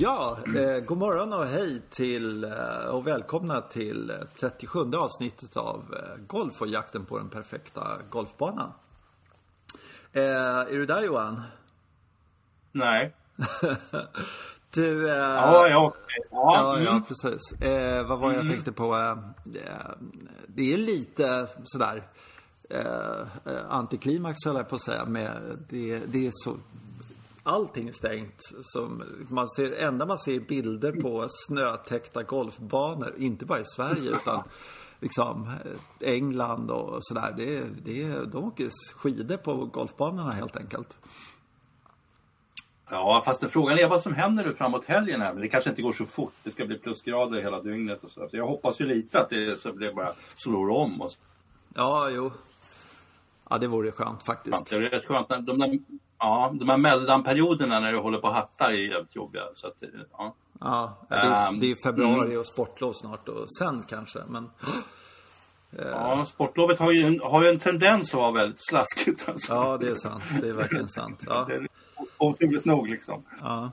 Ja, eh, god morgon och hej till eh, och välkomna till 37 avsnittet av eh, Golf och jakten på den perfekta golfbanan. Eh, är du där Johan? Nej. du... Eh, ja, ja, ja, ja, mm. ja, precis. Eh, vad var jag mm. tänkte på? Eh, det är lite sådär eh, antiklimax höll jag på att säga. Med, det, det är så allting är stängt. Som man ser, enda man ser bilder på snötäckta golfbanor, inte bara i Sverige utan liksom England och sådär. Det, det, de åker skidor på golfbanorna helt enkelt. Ja, fast frågan är vad som händer nu framåt helgen här. Men det kanske inte går så fort. Det ska bli plusgrader hela dygnet och så. så jag hoppas ju lite att det så blir bara slår om oss. Ja, jo. Ja, det vore skönt faktiskt. Det är rätt skönt. De där Ja, de här mellanperioderna när du håller på och hattar är jävligt jobbiga. Så att, ja. ja, det är, um, det är februari mm. och sportlov snart och sen kanske. Men, Ja, sportlovet har ju, en, har ju en tendens att vara väldigt slaskigt. Alltså. Ja, det är sant. Det är verkligen sant. Ja. Det är otroligt nog liksom. Ja.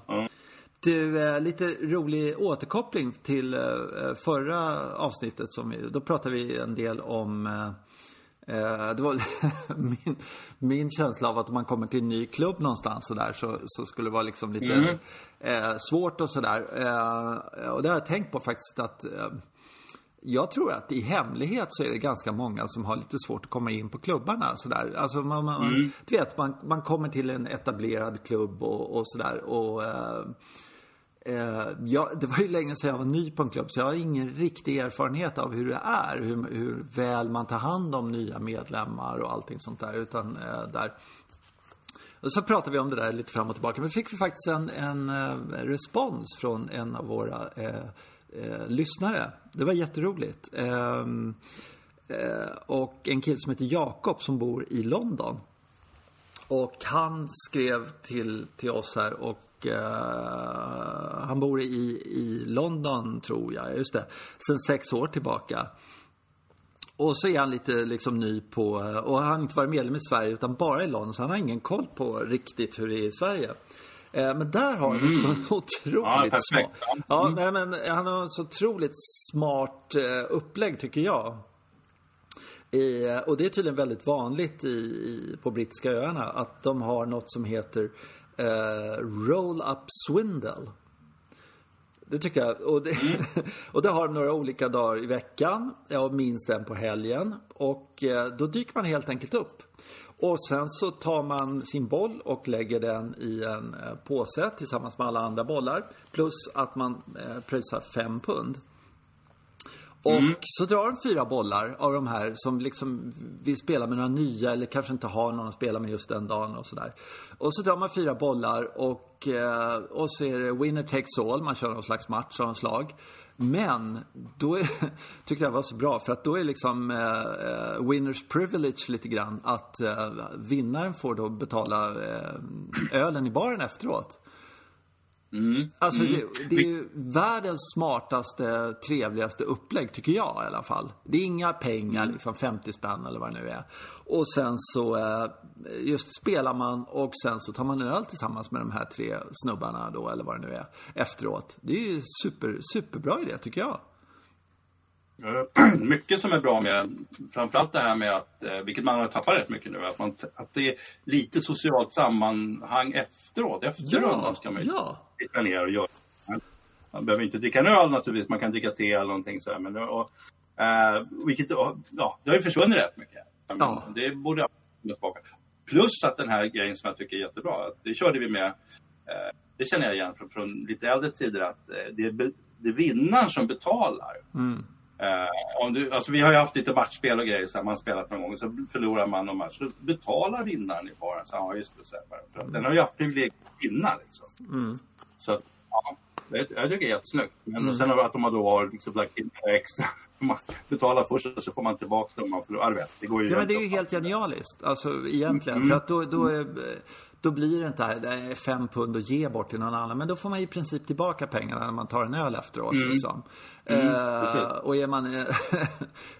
Du, eh, lite rolig återkoppling till eh, förra avsnittet. Som vi, då pratade vi en del om eh, Eh, det var min, min känsla av att om man kommer till en ny klubb någonstans så, där, så, så skulle det vara liksom lite mm. eh, svårt och sådär. Eh, och det har jag tänkt på faktiskt att eh, jag tror att i hemlighet så är det ganska många som har lite svårt att komma in på klubbarna. Sådär. Alltså man, man, mm. Du vet, man, man kommer till en etablerad klubb och, och sådär. Och, eh, jag, det var ju länge sedan jag var ny på en klubb så jag har ingen riktig erfarenhet av hur det är. Hur, hur väl man tar hand om nya medlemmar och allting sånt där. Utan eh, där och så pratade vi om det där lite fram och tillbaka. Men fick vi faktiskt en, en eh, respons från en av våra eh, eh, lyssnare. Det var jätteroligt. Ehm, eh, och en kille som heter Jakob som bor i London. Och han skrev till, till oss här och uh, han bor i, i London tror jag, just det. Sen sex år tillbaka. Och så är han lite liksom ny på, och han har inte varit medlem i Sverige utan bara i London så han har ingen koll på riktigt hur det är i Sverige. Eh, men där har han mm. så otroligt ja, smart. Ja, mm. men han har så otroligt smart eh, upplägg tycker jag. I, och det är tydligen väldigt vanligt i, i, på brittiska öarna att de har något som heter eh, Roll-Up Swindle. Det tycker jag. Och det, mm. och det har de några olika dagar i veckan. Ja, minst en på helgen. Och eh, då dyker man helt enkelt upp. Och sen så tar man sin boll och lägger den i en eh, påse tillsammans med alla andra bollar. Plus att man pröjsar fem pund. Mm. Och mm. så drar de fyra bollar av de här som liksom vill spela med några nya eller kanske inte har någon att spela med just den dagen och sådär. Och så drar man fyra bollar och, eh, och så är det winner takes all. Man kör någon slags match av en slag. Men då är, tyckte jag var så bra för att då är liksom eh, eh, winners privilege lite grann att eh, vinnaren får då betala eh, ölen i baren efteråt. Mm. Alltså mm. Det, det, är ju världens smartaste, trevligaste upplägg tycker jag i alla fall. Det är inga pengar, liksom 50 spänn eller vad det nu är. Och sen så eh, just spelar man och sen så tar man öl tillsammans med de här tre snubbarna då eller vad det nu är efteråt. Det är ju super, superbra idé tycker jag. Mycket som är bra med framförallt det här med att, eh, vilket man har tappat rätt mycket nu, att, man, att det är lite socialt sammanhang efteråt. Efteråt ja, ska man ju ja. sitta ner och göra. Man behöver inte dricka en öl naturligtvis, man kan dricka te eller någonting sådär. Men, och, eh, vilket, ja, det har ju försvunnit rätt mycket. Ja. Det borde jag tillbaka. Plus att den här grejen som jag tycker är jättebra, det körde vi med, eh, det känner jag igen från, från lite äldre tider, att eh, det, är, det är vinnaren som betalar. Mm. Uh, om du, alltså vi har ju haft lite matchspel och grejer, så man har spelat någon gång så förlorar man någon match. Så betalar vinnaren i baren. Så, ja, just det, så här, mm. Den har ju haft privilegiet att vinna. Liksom. Mm. Så ja, det, jag tycker det är jättesnyggt. Men mm. sen att de då har liksom lagt in extra. Man betalar först och så får man tillbaka det om man förlorar. Det går ju ja, men det är ju helt genialiskt. Alltså egentligen. Mm. För att då, då är då blir det inte här, fem pund att ge bort till någon annan. Men då får man i princip tillbaka pengarna när man tar en öl efteråt. Mm. Liksom. Mm, eh, och är man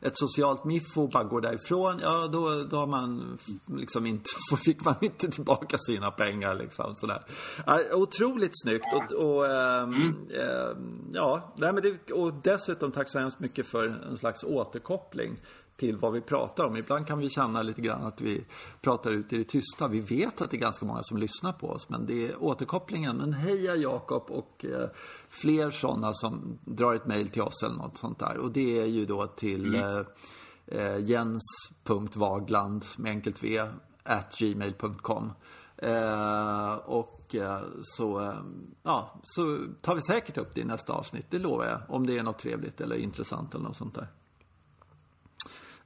ett socialt miffo och bara går därifrån, ja då, då har man liksom inte, fick man inte tillbaka sina pengar liksom. Sådär. Eh, otroligt snyggt och, och eh, mm. eh, ja, nej, men det, och dessutom tack så hemskt mycket för en slags återkoppling till vad vi pratar om. Ibland kan vi känna lite grann att vi pratar ut i det tysta. Vi vet att det är ganska många som lyssnar på oss, men det är återkopplingen. Men heja Jakob och eh, fler sådana som drar ett mejl till oss eller något sånt där. Och det är ju då till mm. eh, eh jens.vagland med enkelt v at gmail.com. Eh, och eh, så, ja, så tar vi säkert upp det i nästa avsnitt, det lovar jag. Om det är något trevligt eller intressant eller något sånt där.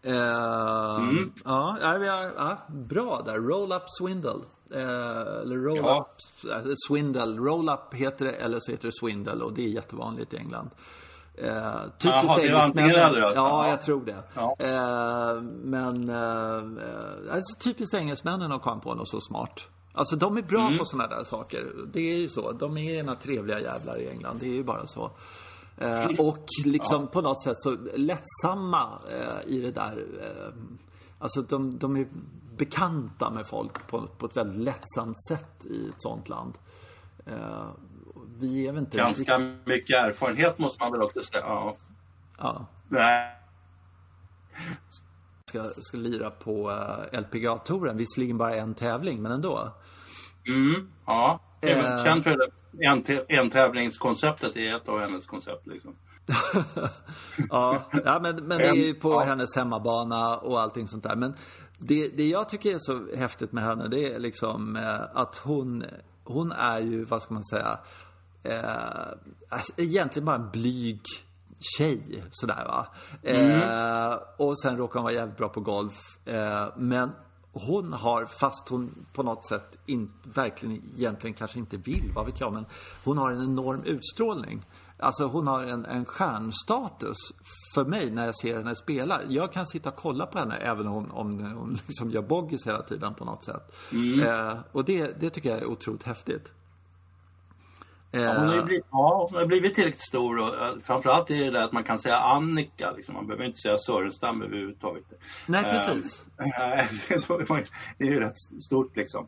Eh, mm. ja, ja, ja, bra där. Roll Up Swindle. Eh, eller Roll ja. Up äh, Swindle. Roll Up heter det eller så heter det Swindle och det är jättevanligt i England. Eh, typiskt engelsmännen. Alltså. Ja, jag tror det. Ja. Eh, men eh, alltså, typiskt engelsmännen att komma på något så smart. Alltså de är bra mm. på sådana där saker. Det är ju så. De är ena trevliga jävlar i England. Det är ju bara så. Eh, och liksom ja. på något sätt så lättsamma eh, i det där. Eh, alltså de, de är bekanta med folk på, på ett väldigt lättsamt sätt i ett sånt land. Eh, vi är väl inte Ganska riktigt... mycket erfarenhet måste man väl också säga. Ja. ja. Nej. Ska, ska lira på uh, LPGA-touren. Visserligen bara en tävling, men ändå. Mm, ja. Eh, Känd för en, en tävlingskonceptet är ett av hennes koncept liksom. ja, ja, men, men det är ju på ja. hennes hemmabana och allting sånt där. Men det, det jag tycker är så häftigt med henne det är liksom eh, att hon, hon är ju, vad ska man säga, eh, alltså, egentligen bara en blyg tjej sådär va. Mm. Eh, och sen råkar hon vara jävligt bra på golf. Eh, men hon har, fast hon på något sätt in, verkligen egentligen kanske inte vill, vad vet jag, men hon har en enorm utstrålning. Alltså hon har en, en stjärnstatus för mig när jag ser henne spela. Jag kan sitta och kolla på henne även om hon, om hon liksom gör boggis hela tiden på något sätt. Mm. Eh, och det, det tycker jag är otroligt häftigt. Ja, hon, har ju blivit, ja, hon har blivit tillräckligt stor och uh, framförallt är det där att man kan säga Annika. Liksom. Man behöver inte säga Sörenstam överhuvudtaget. Nej, precis. Uh, det är ju rätt stort liksom.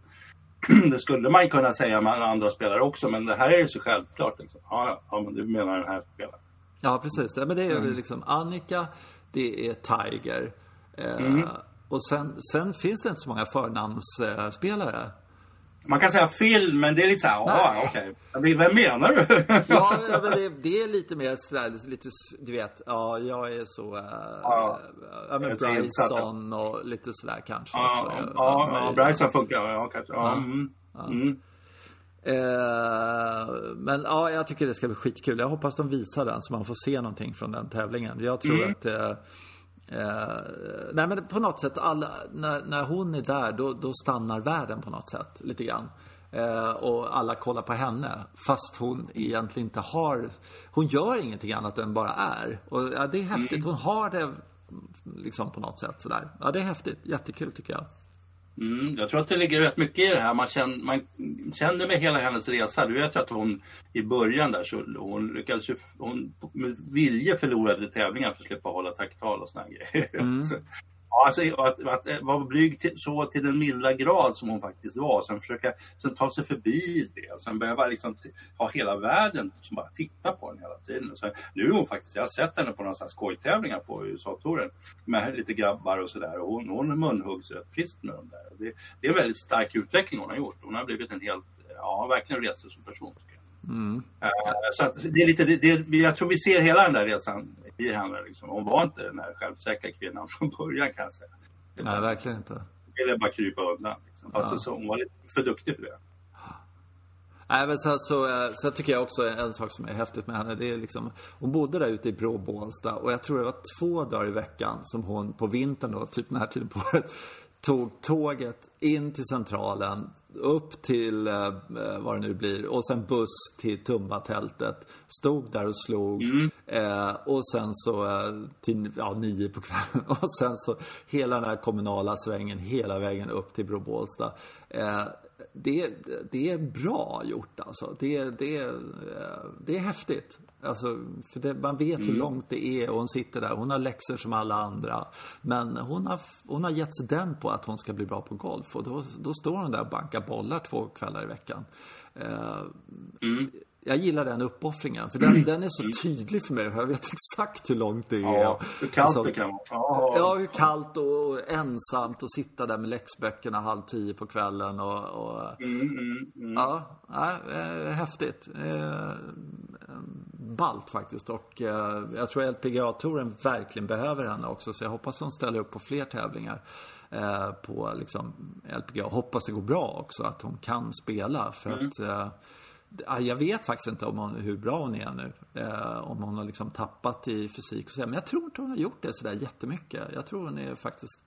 det skulle man kunna säga med andra spelare också, men det här är ju så självklart. Liksom. Ja, ja, men du menar den här spelaren. Ja, precis. Men det är mm. liksom Annika, det är Tiger. Eh, mm. Och sen, sen, finns det inte så många förnamnsspelare. Man kan säga film, men det är lite så här, ja okej. Okay. Vem menar du? ja, men det, det, är lite mer sådär, lite, du vet, ja, jag är så, äh, ja, ja men Bryson och lite sådär kanske ja, också. Ja, ja, ja Bryson funkar, ja kanske. Ja. Mm. Mm. Eh, men ja, jag tycker det ska bli skitkul. Jag hoppas de visar den så man får se någonting från den tävlingen. Jag tror mm. att eh, Eh, nej men på något sätt, alla, när, när hon är där då, då stannar världen på något sätt lite grann. Eh, och alla kollar på henne fast hon egentligen inte har, hon gör ingenting annat än bara är. Och ja, det är häftigt, mm. hon har det liksom på något sätt sådär. Ja det är häftigt, jättekul tycker jag. Mm, jag tror att det ligger rätt mycket i det här. Man känner, man känner med hela hennes resa. Du vet ju att hon i början där så hon lyckades ju, hon med vilje förlorade tävlingar för att slippa hålla tacktal och såna grejer. Mm. Ja, alltså, att, att, eh, vara blyg till, så till den milda grad som hon faktiskt var. Sen försöka sen ta sig förbi det. Sen behöva liksom ha hela världen som bara tittar på henne hela tiden. Så nu är hon faktiskt, jag har sett henne på några skojtävlingar på USA-touren med lite grabbar och sådär. Och hon, hon munhuggs rätt friskt med dem där. Det, det, är en väldigt stark utveckling hon har gjort. Hon har blivit en helt, ja verkligen rest som person. Mm. Uh, så att det är lite, det, jag tror vi ser hela den där resan i henne. Liksom. Hon var inte den här självsäkra kvinnan från början kan jag säga. Nej, verkligen inte. Hon ville bara krypa undan. Liksom. Fast ja. så, hon var lite för duktig för det. Nej, men så, så, eh, så tycker jag också en sak som är häftigt med henne. Det är liksom, hon bodde där ute i Brå Bålsta och jag tror det var två dagar i veckan som hon på vintern då, typ den här tiden på året, tog tåget in till centralen, upp till eh, eh, vad det nu blir och sen buss till Tumba-tältet. Stod där och slog mm. eh, och sen så eh, till ja, nio på kvällen och sen så hela den här kommunala svängen hela vägen upp till Bro Bålsta. Eh, det, det är bra gjort alltså. Det, det, det är häftigt. Alltså, för det, man vet mm. hur långt det är och hon sitter där. Hon har läxor som alla andra. Men hon har, hon har gett sig den på att hon ska bli bra på golf. Och då, då står hon där och bankar bollar två kvällar i veckan. Uh, mm jag gillar den uppoffringen. För den, den är så mm. tydlig för mig. Jag vet exakt hur långt det är. Ja, hur kallt alltså, det kan vara. Ja. ja, hur kallt och ensamt och sitta där med läxböckerna halv tio på kvällen. Och, och mm, mm, mm. Ja, äh, häftigt. Eh, ballt faktiskt. Och eh, jag tror LPGA-touren verkligen behöver henne också. Så jag hoppas hon ställer upp på fler tävlingar eh, på liksom, LPGA. Hoppas det går bra också, att hon kan spela. För mm. att eh, jag vet faktiskt inte om hon, hur bra hon är nu. Eh, om hon har liksom tappat i fysik och så. Men jag tror inte hon har gjort det sådär jättemycket. Jag tror hon är faktiskt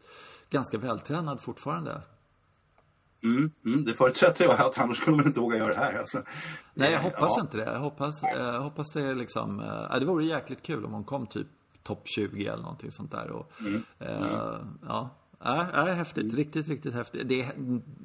ganska vältränad fortfarande. Mm, mm, det förutsätter jag att annars skulle man inte våga göra det här. Alltså. Nej, jag hoppas ja. inte det. Jag hoppas, eh, hoppas det är liksom... Eh, det vore jäkligt kul om hon kom typ topp 20 eller någonting sånt där. Och, mm, eh, ja, Ja, ja, häftigt. Riktigt, riktigt häftigt. Det är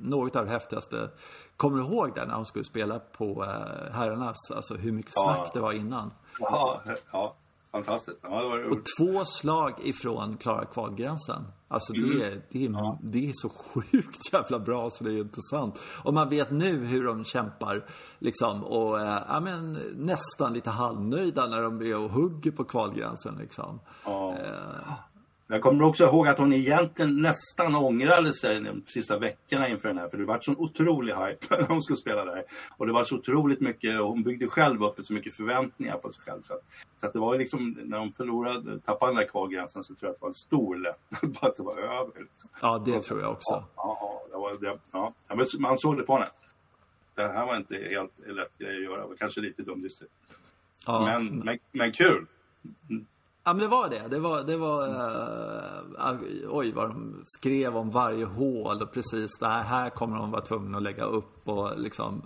något av det häftigaste. Kommer du ihåg det när hon skulle spela på äh, herrarnas? Alltså hur mycket snack ja. det var innan? Ja, ja. Fantastiskt. Ja, och två slag ifrån klara kvalgränsen. Alltså det, mm. är, det, är, ja. det är så sjukt jävla bra så det är intressant. Och man vet nu hur de kämpar liksom och äh, ja, men, nästan lite halvnöjda när de är och hugger på kvalgränsen liksom. Ja. Äh, jag kommer också ihåg att hon egentligen nästan ångrade sig de sista veckorna inför den här. För det var så otrolig hype när hon skulle spela där. Och det var så otroligt mycket, hon byggde själv upp så mycket förväntningar på sig själv. Så att, så att det var liksom, när hon förlorade, tappade den där kvalgränsen så tror jag att det var en stor lättnad på att det var över. Liksom. Ja, det tror jag också. Ja, ja, var, det, ja. man såg det på henne. Det här var inte helt lätt grej att göra, det var kanske lite dumdristigt. Ja. Men, men, men kul! Ja men det var det. Det var, det var uh, oj vad de skrev om varje hål och precis det här, här kommer de vara tvungna att lägga upp och liksom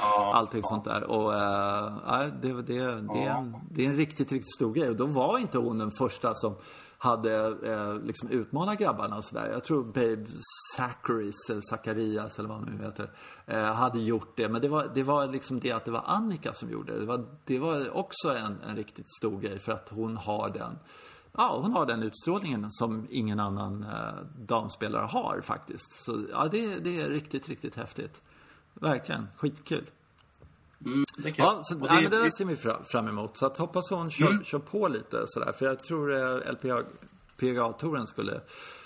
ja, allting ja. sånt där. Och uh, det, det, det, det, är en, det är en riktigt, riktigt stor grej. Och då var inte hon den första som hade eh, liksom utmanat grabbarna och sådär. Jag tror Babe Zacharis eller Zacharias eller vad han nu heter eh, hade gjort det. Men det var, det var liksom det att det var Annika som gjorde det. Det var, det var också en, en riktigt stor grej för att hon har den Ja, hon har den utstrålningen som ingen annan eh, damspelare har faktiskt. Så ja, det, det är riktigt, riktigt häftigt. Verkligen, skitkul. Mm, det ja, så, det, ja, men det där ser vi fram emot. Så att hoppas hon kör, mm. kör på lite sådär. För jag tror eh, LPGA, PGA-touren skulle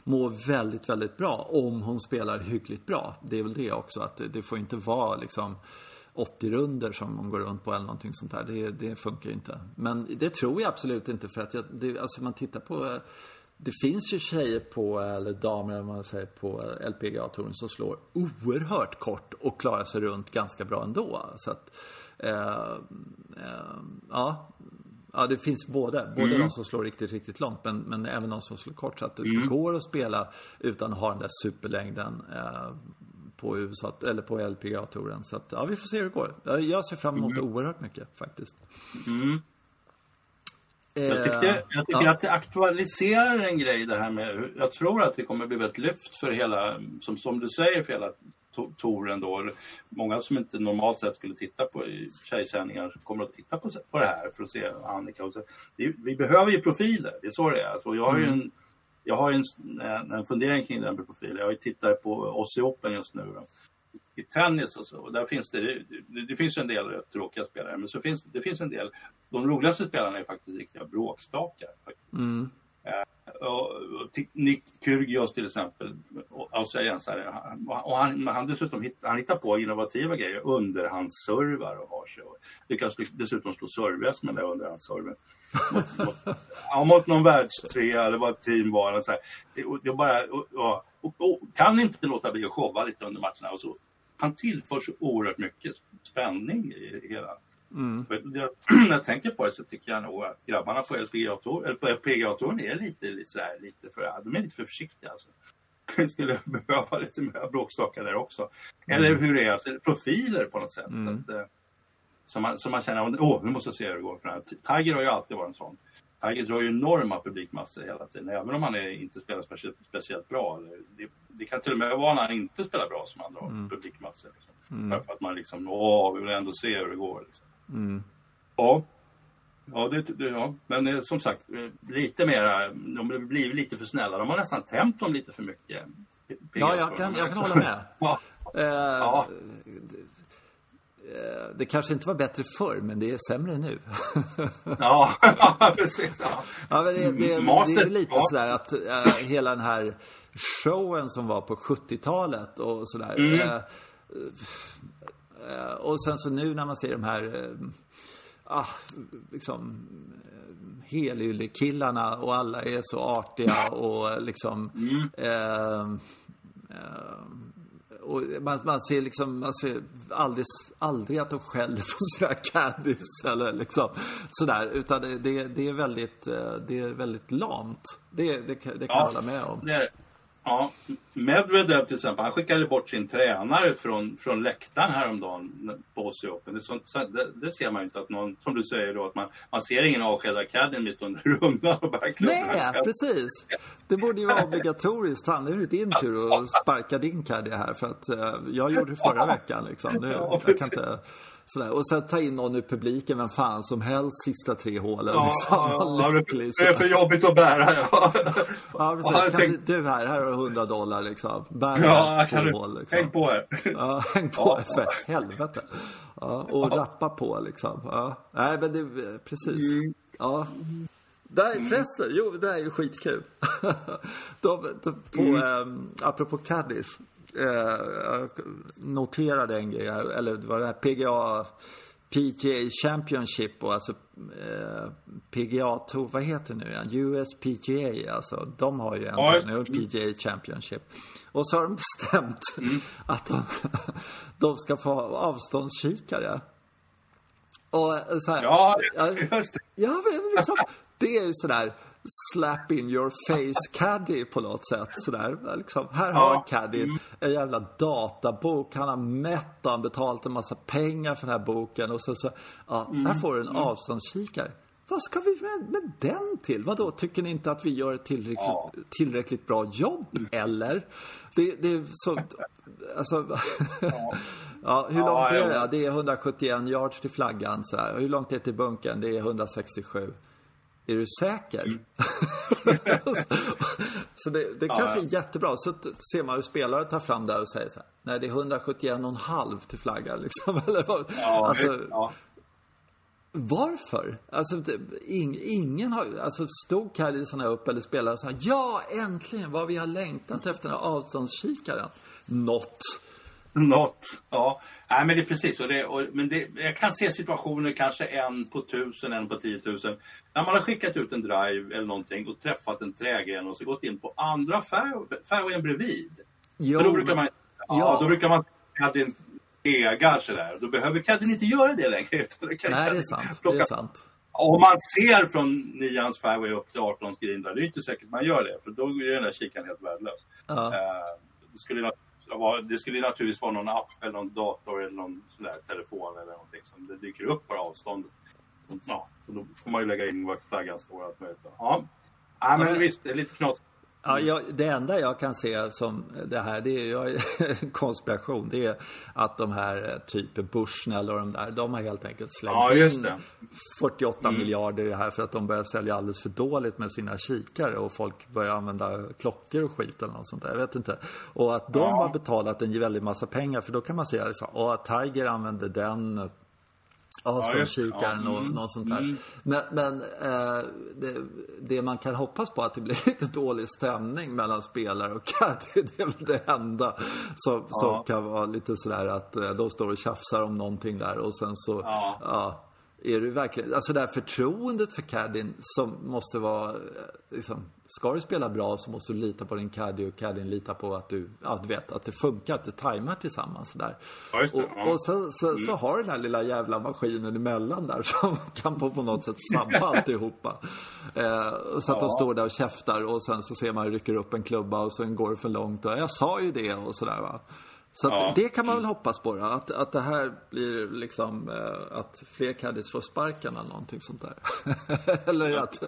må väldigt, väldigt bra om hon spelar hyggligt bra. Det är väl det också, att det, det får inte vara liksom 80 runder som hon går runt på eller någonting sånt där. Det, det funkar ju inte. Men det tror jag absolut inte för att jag, det, alltså man tittar på eh, det finns ju tjejer på, eller damer om man säger, på LPGA-touren som slår oerhört kort och klarar sig runt ganska bra ändå. Så att, eh, eh, ja. Ja, det finns både. Både mm. de som slår riktigt, riktigt långt men, men även de som slår kort. Så att mm. det går att spela utan att ha den där superlängden eh, på USA, eller på LPGA-touren. Så att, ja, vi får se hur det går. Jag ser fram emot mm. det oerhört mycket faktiskt. Mm. Jag, tyckte, jag tycker ja. att det aktualiserar en grej det här med, jag tror att det kommer bli ett lyft för hela, som, som du säger, för hela touren då. Många som inte normalt sett skulle titta på tjejsändningar kommer att titta på, på det här för att se Annika. Och så. Det, vi behöver ju profiler, det är så det är. Alltså, jag har ju mm. en, jag har en, en fundering kring den med profiler. Jag tittar på oss i Open just nu. Då i tennis och så. Och där finns det, det, det finns en del tråkiga spelare, men så finns, det finns en del, de roligaste spelarna är faktiskt riktiga bråkstakar. Mm. Eh, och, och Nick Kyrgios till exempel, australiensare, och han, han dessutom hitt, han hittar på innovativa grejer, underhandsservar och har sig. Lyckas dessutom slå serve med den underhandsserven. mot, mot, ja, mot någon världstrea eller vad team var. Och så här. Det, det bara, och, och, och, kan inte låta bli att showa lite under matcherna och så han tillför så oerhört mycket spänning i hela. Mm. när jag tänker på det så tycker jag nog att grabbarna på PGA-touren är lite, lite, sådär, lite för, de är lite för försiktiga. Alltså. Vi skulle behöva lite mer bråkstakar där också. Eller mm. hur det är, alltså, profiler på något sätt. Mm. Så att, eh, som, man, som man känner, åh, nu måste jag se hur det går. För Tiger har ju alltid varit en sån. Tiger drar ju enorma publikmassor hela tiden, även om han är, inte spelar speciellt, speciellt bra. Det, det, kan till och med vara när han inte spelar bra som han drar mm. publikmassor. Liksom. Mm. För att man liksom, åh, vi vill ändå se hur det går. Liksom. Mm. Ja. Ja, det, det, ja, men eh, som sagt, eh, lite mera, de har blivit lite för snälla. De har nästan tämt dem lite för mycket. Ja, jag kan, jag kan hålla med. ja. Eh, ja. Eh, det kanske inte var bättre förr, men det är sämre nu. ja, precis. Ja. ja men det, det, det är lite ja. sådär att äh, hela den här showen som var på 70-talet och sådär. Mm. Äh, äh, och sen så nu när man ser de här ah, liksom helyllekillarna och alla är så artiga och liksom mm och man, man, ser liksom, man ser aldrig, aldrig att de skäller på sina caddies eller liksom sådär. Utan det, det, det, är väldigt, eh, det är väldigt lamt. Det, det, det kan ja, jag hålla med om. Det, Ja, Medvedev till exempel, han skickade bort sin tränare från, från läktaren häromdagen på Aussie Open. Det, det, det, ser man ju inte att någon, som du säger då, att man, man ser ingen avskedad caddy mitt under rundan och bara Nej, precis. Det borde ju vara obligatoriskt. Nu är det din tur att sparka din caddy här för att uh, jag gjorde det förra veckan liksom. Nu, jag kan inte... Sådär. Och sen ta in någon ur publiken, vem fan som helst, sista tre hålen. Ja, liksom. ja, lycklig, det är för jobbigt att bära. Ja, ja precis. Tänkt... Du här, här har du 100 dollar liksom. Bär ja, två hål. Liksom. Häng på här. Ja, häng på ja. för helvete. Ja, och ja. rappa på liksom. Ja. Nej, men det, precis. Mm. Ja. Där, förresten, jo, det här är ju skitkul. de, de, på, mm. um, apropå caddies eh, noterade en grej, eller det var det här PGA PGA Championship och alltså eh, PGA Tour, vad heter det nu igen? US PGA, alltså de har ju en ja, nu, PGA Championship. Och så har de bestämt mm. att de, de ska få avståndskikare. Och så här, ja, just det. Ja, liksom, det är ju sådär slap in your face caddy på något sätt. Sådär. Liksom, här har ja. caddy mm. en jävla databok. Han har mätt och han betalat en massa pengar för den här boken. Och så, så ja, mm. här får du en mm. avståndskikare. Vad ska vi med, med den till? Vadå, tycker ni inte att vi gör ett tillräckligt, ja. tillräckligt bra jobb? Mm. Eller? Det, det är så... Alltså... ja. ja. hur långt är det? Det är 171 yards till flaggan. Så här. Hur långt är det till bunkern? Det är 167. Är du säker? Mm. så det, det ja, kanske är jättebra. Så ser man hur spelare tar fram det och säger så här. Nej, det är 171,5 till flagga liksom. Eller vad? Ja, alltså, ja. Varför? Alltså, ing, ingen har... Alltså, stod Kajlisarna upp eller spelare så här. Ja, äntligen! Vad vi har längtat efter den här avståndskikaren. Något. Något, ja. Nej, men det är precis. Och det, och, men det, jag kan se situationer, kanske en på tusen, en på tiotusen. När man har skickat ut en drive eller någonting och träffat en trägren och så gått in på andra fairwayen bredvid. Jo, För då brukar man, ja, ja. då brukar man caddien egar sådär. Då behöver caddien inte göra det längre. Nej, det är sant. Det är sant. Om man ser från nians fairway upp till 18 green där, det är inte säkert man gör det. För då är den där kikaren helt värdelös. Ja. Uh, det det skulle naturligtvis vara någon app eller någon dator eller någon sån där telefon eller någonting som det dyker upp på avståndet. Ja, så då får man ju lägga in var flaggan står och allt möjligt. Ja, ja men visst, det är lite knasigt. Ja, jag, det enda jag kan se som det här, det är en konspiration. Det är att de här eh, typ Bushnell och de där, de har helt enkelt slängt ja, in 48 mm. miljarder i det här för att de börjar sälja alldeles för dåligt med sina kikare och folk börjar använda klockor och skit eller något sånt där. Jag vet inte. Och att de ja. har betalat en väldig massa pengar för då kan man säga att Tiger använde den avståndskikaren ja, och mm, något sånt där. Mm. Men, men eh, det, det, man kan hoppas på att det blir lite dålig stämning mellan spelare och caddy. Det är väl det enda som, ja. som kan vara lite sådär att eh, de står och tjafsar om någonting där och sen så, ja. ja är du verkligen, alltså det här förtroendet för caddien som måste vara, eh, liksom, ska du spela bra så måste du lita på din caddy och caddien litar på att du, ja du vet, att det funkar, att det tajmar tillsammans där. Ja, det, och, ja. och så, så, mm. så, har den här lilla jävla maskinen emellan där som kan på, på något sätt sabba alltihopa. Eh, så att de står där och käftar och sen så ser man rycker upp en klubba och sen går det för långt och jag sa ju det och sådär va. Så ja. det kan man väl hoppas på då, att, att det här blir liksom eh, att fler caddies får sparken eller någonting sånt där. eller att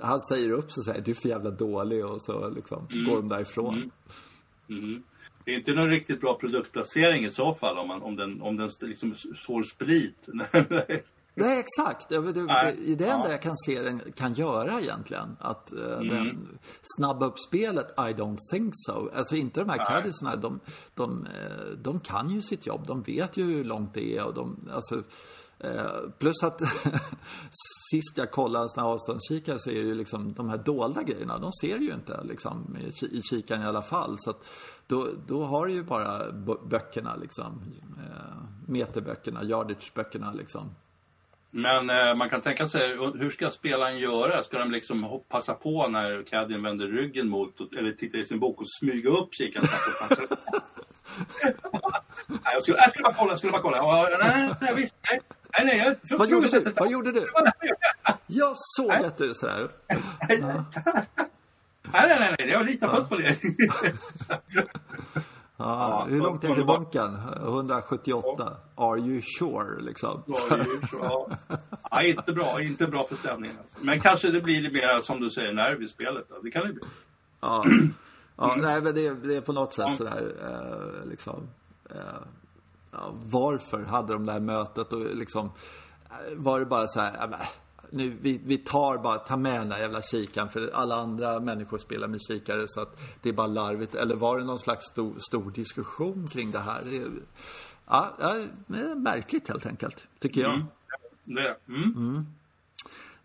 han säger upp sig och säger du är för jävla dålig och så liksom mm. går de därifrån. Mm. Mm. Det är inte någon riktigt bra produktplacering i så fall om, man, om den, om den liksom får sprit. Nej, exakt. Det, det, det, det är det enda jag kan se den kan göra egentligen. Att uh, mm. den snabba upp spelet, I don't think so. Alltså inte de här caddisarna, de, de, eh, de kan ju sitt jobb. De vet ju hur långt det är och de, alltså, uh, plus att sist jag kollade en sån här avståndskikare så är det ju liksom de här dolda grejerna, de ser ju inte liksom i, i kikaren i alla fall. Så att då, då har du ju bara böckerna liksom. Uh, meterböckerna, yardage-böckerna liksom. Men eh, man kan tänka sig, hur ska spelaren göra? Ska de liksom passa på när caddien vänder ryggen mot, eller tittar i sin bok och smyga upp kikaren? nej, jag skulle, jag skulle bara kolla, jag skulle bara kolla. nej, nej, visst, nej. Nej, nej, jag Vad gjorde du? Vad gjorde du? Jag såg att du så här. Nej, nej, nej, jag litar fullt på det. Ja, hur långt är det till bunken? 178. Are you sure? Liksom. Are you sure? Ja. ja. inte bra, inte bra för stämningen. Alltså. Men kanske det blir mer, som du säger, nerv i spelet. Då. Det kan det bli. Ja, ja mm. nej, men det, det, är på något sätt ja. sådär, eh, liksom. Eh, ja, varför hade de det här mötet och liksom, eh, var det bara så här, äh, nu, vi, vi tar bara, ta med den där jävla kikaren för alla andra människor spelar med kikare så att det är bara larvigt. Eller var det någon slags stor, stor diskussion kring det här? Det, ja, det är märkligt helt enkelt, tycker jag. Mm. Det. Mm. Mm.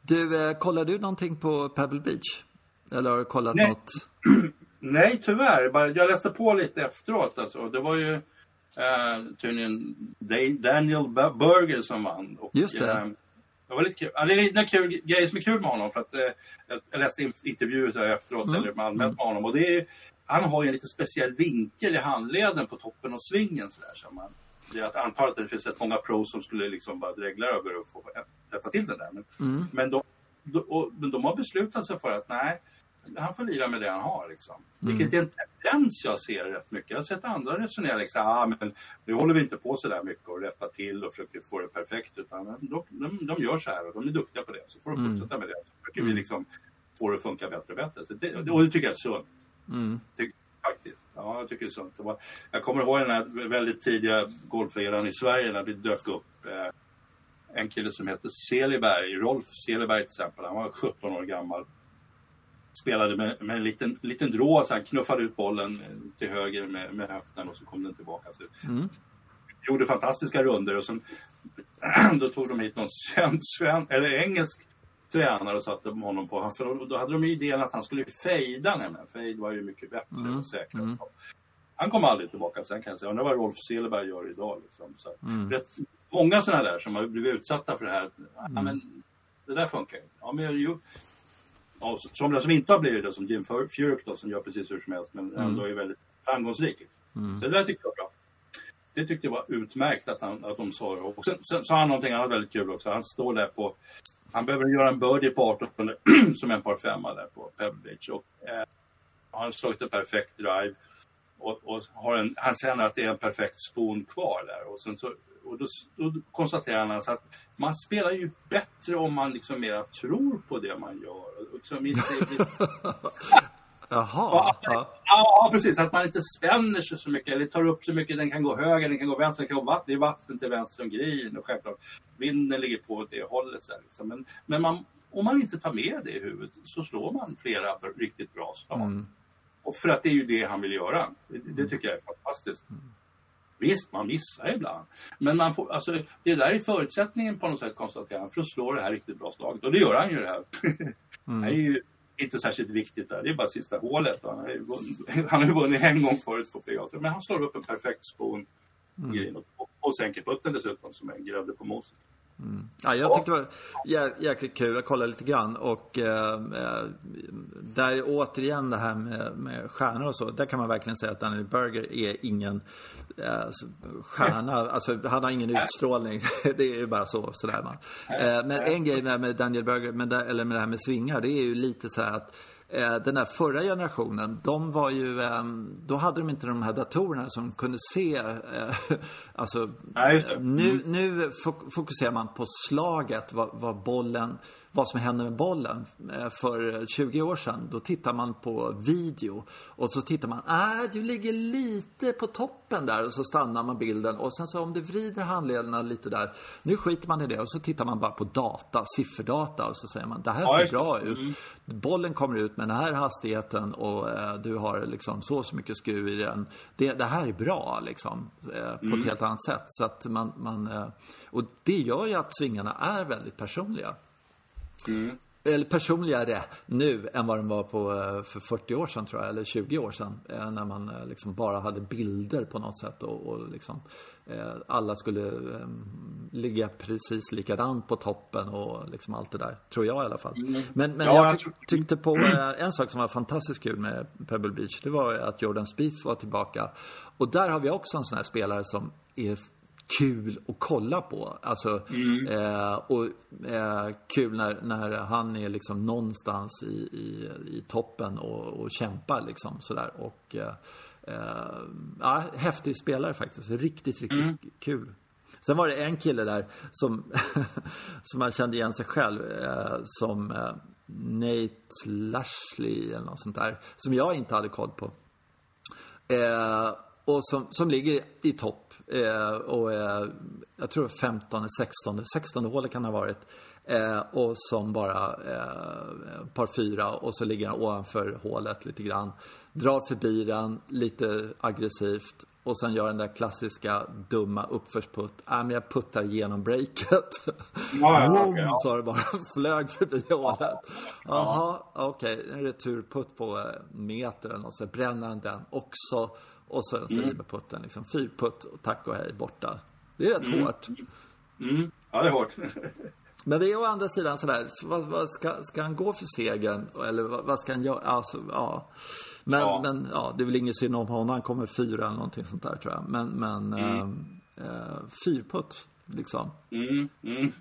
Du, eh, kollar du någonting på Pebble Beach? Eller har du kollat Nej. något? Nej, tyvärr. Jag läste på lite efteråt. Alltså. Det var ju eh, tydligen Daniel Burger som vann. Och, Just det. Eh, det var lite kul. Ja, det är en kul grej som är kul med honom. För att, eh, jag läste intervjuer efteråt, mm. eller med anmält med honom. Och det är, han har ju en lite speciell vinkel i handleden på toppen av svingen. Så där, så man, jag antar att det finns rätt många pros som skulle liksom bara dregla över och få rätta till den där. Men, mm. men, de, de, och, men de har beslutat sig för att nej, han får lira med det han har. Liksom. Mm. Vilket är en tendens jag ser rätt mycket. Jag har sett andra resonera liksom, ah, men nu håller vi inte på så där mycket och rätta till och försöker få det perfekt. Utan de, de, de gör så här och de är duktiga på det. Så får de mm. fortsätta med det. Så försöker mm. vi liksom få det att funka bättre och bättre. Så det, och det tycker jag är sunt. Mm. Tycker, faktiskt. Ja, jag tycker det är sunt. Det var, jag kommer ihåg den här väldigt tidiga golferan i Sverige när vi dök upp. Eh, en kille som heter Seliberg, Rolf Seliberg till exempel. Han var 17 år gammal spelade med, med en liten, liten drå, så han knuffade ut bollen till höger med, med höften och så kom den tillbaka. Så mm. Gjorde fantastiska runder och sen då tog de hit någon sven, sven, eller engelsk tränare och satte honom på för då hade de idén att han skulle fejda nämligen. Fejd var ju mycket bättre mm. och säkrare. Mm. Han kom aldrig tillbaka sen kan jag säga. Undrar vad Rolf Silberg gör idag. Liksom. Så, mm. rätt, många sådana där som har blivit utsatta för det här. Ja, mm. men, det där funkar inte. Ja, men ja, somliga som inte har blivit det, som Jim Furyk då, som gör precis hur som helst, men mm. ändå är väldigt framgångsrik. Mm. Så det där tyckte jag var bra. Det tyckte jag var utmärkt att, han, att de sa det. Och sen, sen sa han någonting annat väldigt kul också. Han står där på, han behöver göra en birdie på 18 som en par femma där på Pebble Beach. Och, eh, han har slagit en perfekt drive. Och, och, har en, han känner att det är en perfekt spon kvar där. Och sen så och då, då konstaterar han alltså att man spelar ju bättre om man liksom mera tror på det man gör. Liksom inte, Jaha. Ja, ja, precis. Att man inte spänner sig så mycket eller tar upp så mycket. Den kan gå höger, den kan gå vänster, den kan gå vatten. Det är vatten till vänster om green och självklart vinden ligger på det hållet. Så liksom. Men, men man, om man inte tar med det i huvudet så slår man flera riktigt bra slag. Mm. Och för att det är ju det han vill göra. Det, det tycker jag är fantastiskt. Mm. Visst, man missar ibland. Men man får, alltså, det där är förutsättningen på något sätt, konstaterar han, för att slå det här riktigt bra slaget. Och det gör han ju det här. Mm. det är ju inte särskilt viktigt där. Det är bara sista hålet. Han har ju vunnit, han har ju vunnit en gång förut på PGA. Men han slår upp en perfekt spon mm. och, och sänker putten dessutom som en grädde på moset. Mm. Ja, jag tyckte det var jä jäkligt kul. Jag kollade lite grann och eh, där återigen det här med, med stjärnor och så. Där kan man verkligen säga att Daniel Berger är ingen eh, stjärna. Alltså han har ingen utstrålning. det är ju bara så. Sådär man. Eh, men en grej med, Daniel Berger, med, eller med det här med svingar. Det är ju lite så här att eh, den här förra generationen, de var ju, eh, då hade de inte de här datorerna som kunde se, eh, alltså, Nej, nu, mm. nu fokuserar man på slaget, vad, vad bollen vad som händer med bollen. Eh, för 20 år sedan, då tittar man på video och så tittar man, äh, du ligger lite på toppen där och så stannar man bilden och sen så om du vrider handlederna lite där, nu skiter man i det och så tittar man bara på data, sifferdata och så säger man, det här ser bra ut. Mm. Bollen kommer ut med den här hastigheten och eh, du har liksom så och så mycket skruv i den. Det, det här är bra liksom, eh, på mm. ett helt annat sätt. Så att man, man eh, och det gör ju att svingarna är väldigt personliga. Mm. Eller personligare nu än vad de var på, eh, för 40 år sedan tror jag, eller 20 år sedan. Eh, när man eh, liksom bara hade bilder på något sätt och, och liksom, alla skulle um, ligga precis likadant på toppen och liksom allt det där. Tror jag i alla fall. Mm. Men, men ja, jag, tyck, tyckte på en sak som var fantastiskt kul med Pebble Beach. Det var att Jordan Spieth var tillbaka. Och där har vi också en sån här spelare som är kul att kolla på. Alltså, mm. eh, och eh, kul när, när han är liksom någonstans i, i, i toppen och, och kämpar liksom sådär. Och, eh, eh ja, häftig spelare faktiskt. Riktigt, riktigt mm. kul. Sen var det en kille där som, som man kände igen sig själv eh, som eh, Nate Lashley eller något sånt där. Som jag inte hade koll på. Och som, som ligger i topp Eh, och eh, jag tror 15, 16, 16 hålet kan det ha varit. Eh, och som bara eh, par fyra och så ligger han ovanför hålet lite grann. Drar förbi den lite aggressivt och sen gör den där klassiska dumma uppförsputt. Äh, men jag puttar igenom breaket. Ja, Boom, okay, ja. sa det bara. Flög förbi hålet. Jaha, okej. Okay. En returputt på eh, meter eller något. Så bränner han den också. Och sen så mm. riverputten liksom. Fyrputt och tack och hej borta. Det är rätt mm. hårt. Mm. Ja, det är hårt. Men det är å andra sidan sådär, vad, vad ska, ska, han gå för segern? Eller vad, vad, ska han göra? Alltså, ja. Men, ja. men ja, det är väl ingen synd om honom. Han kommer fyra eller någonting sånt där tror jag. Men, men mm. äh, äh, fyrputt liksom. Mm, mm.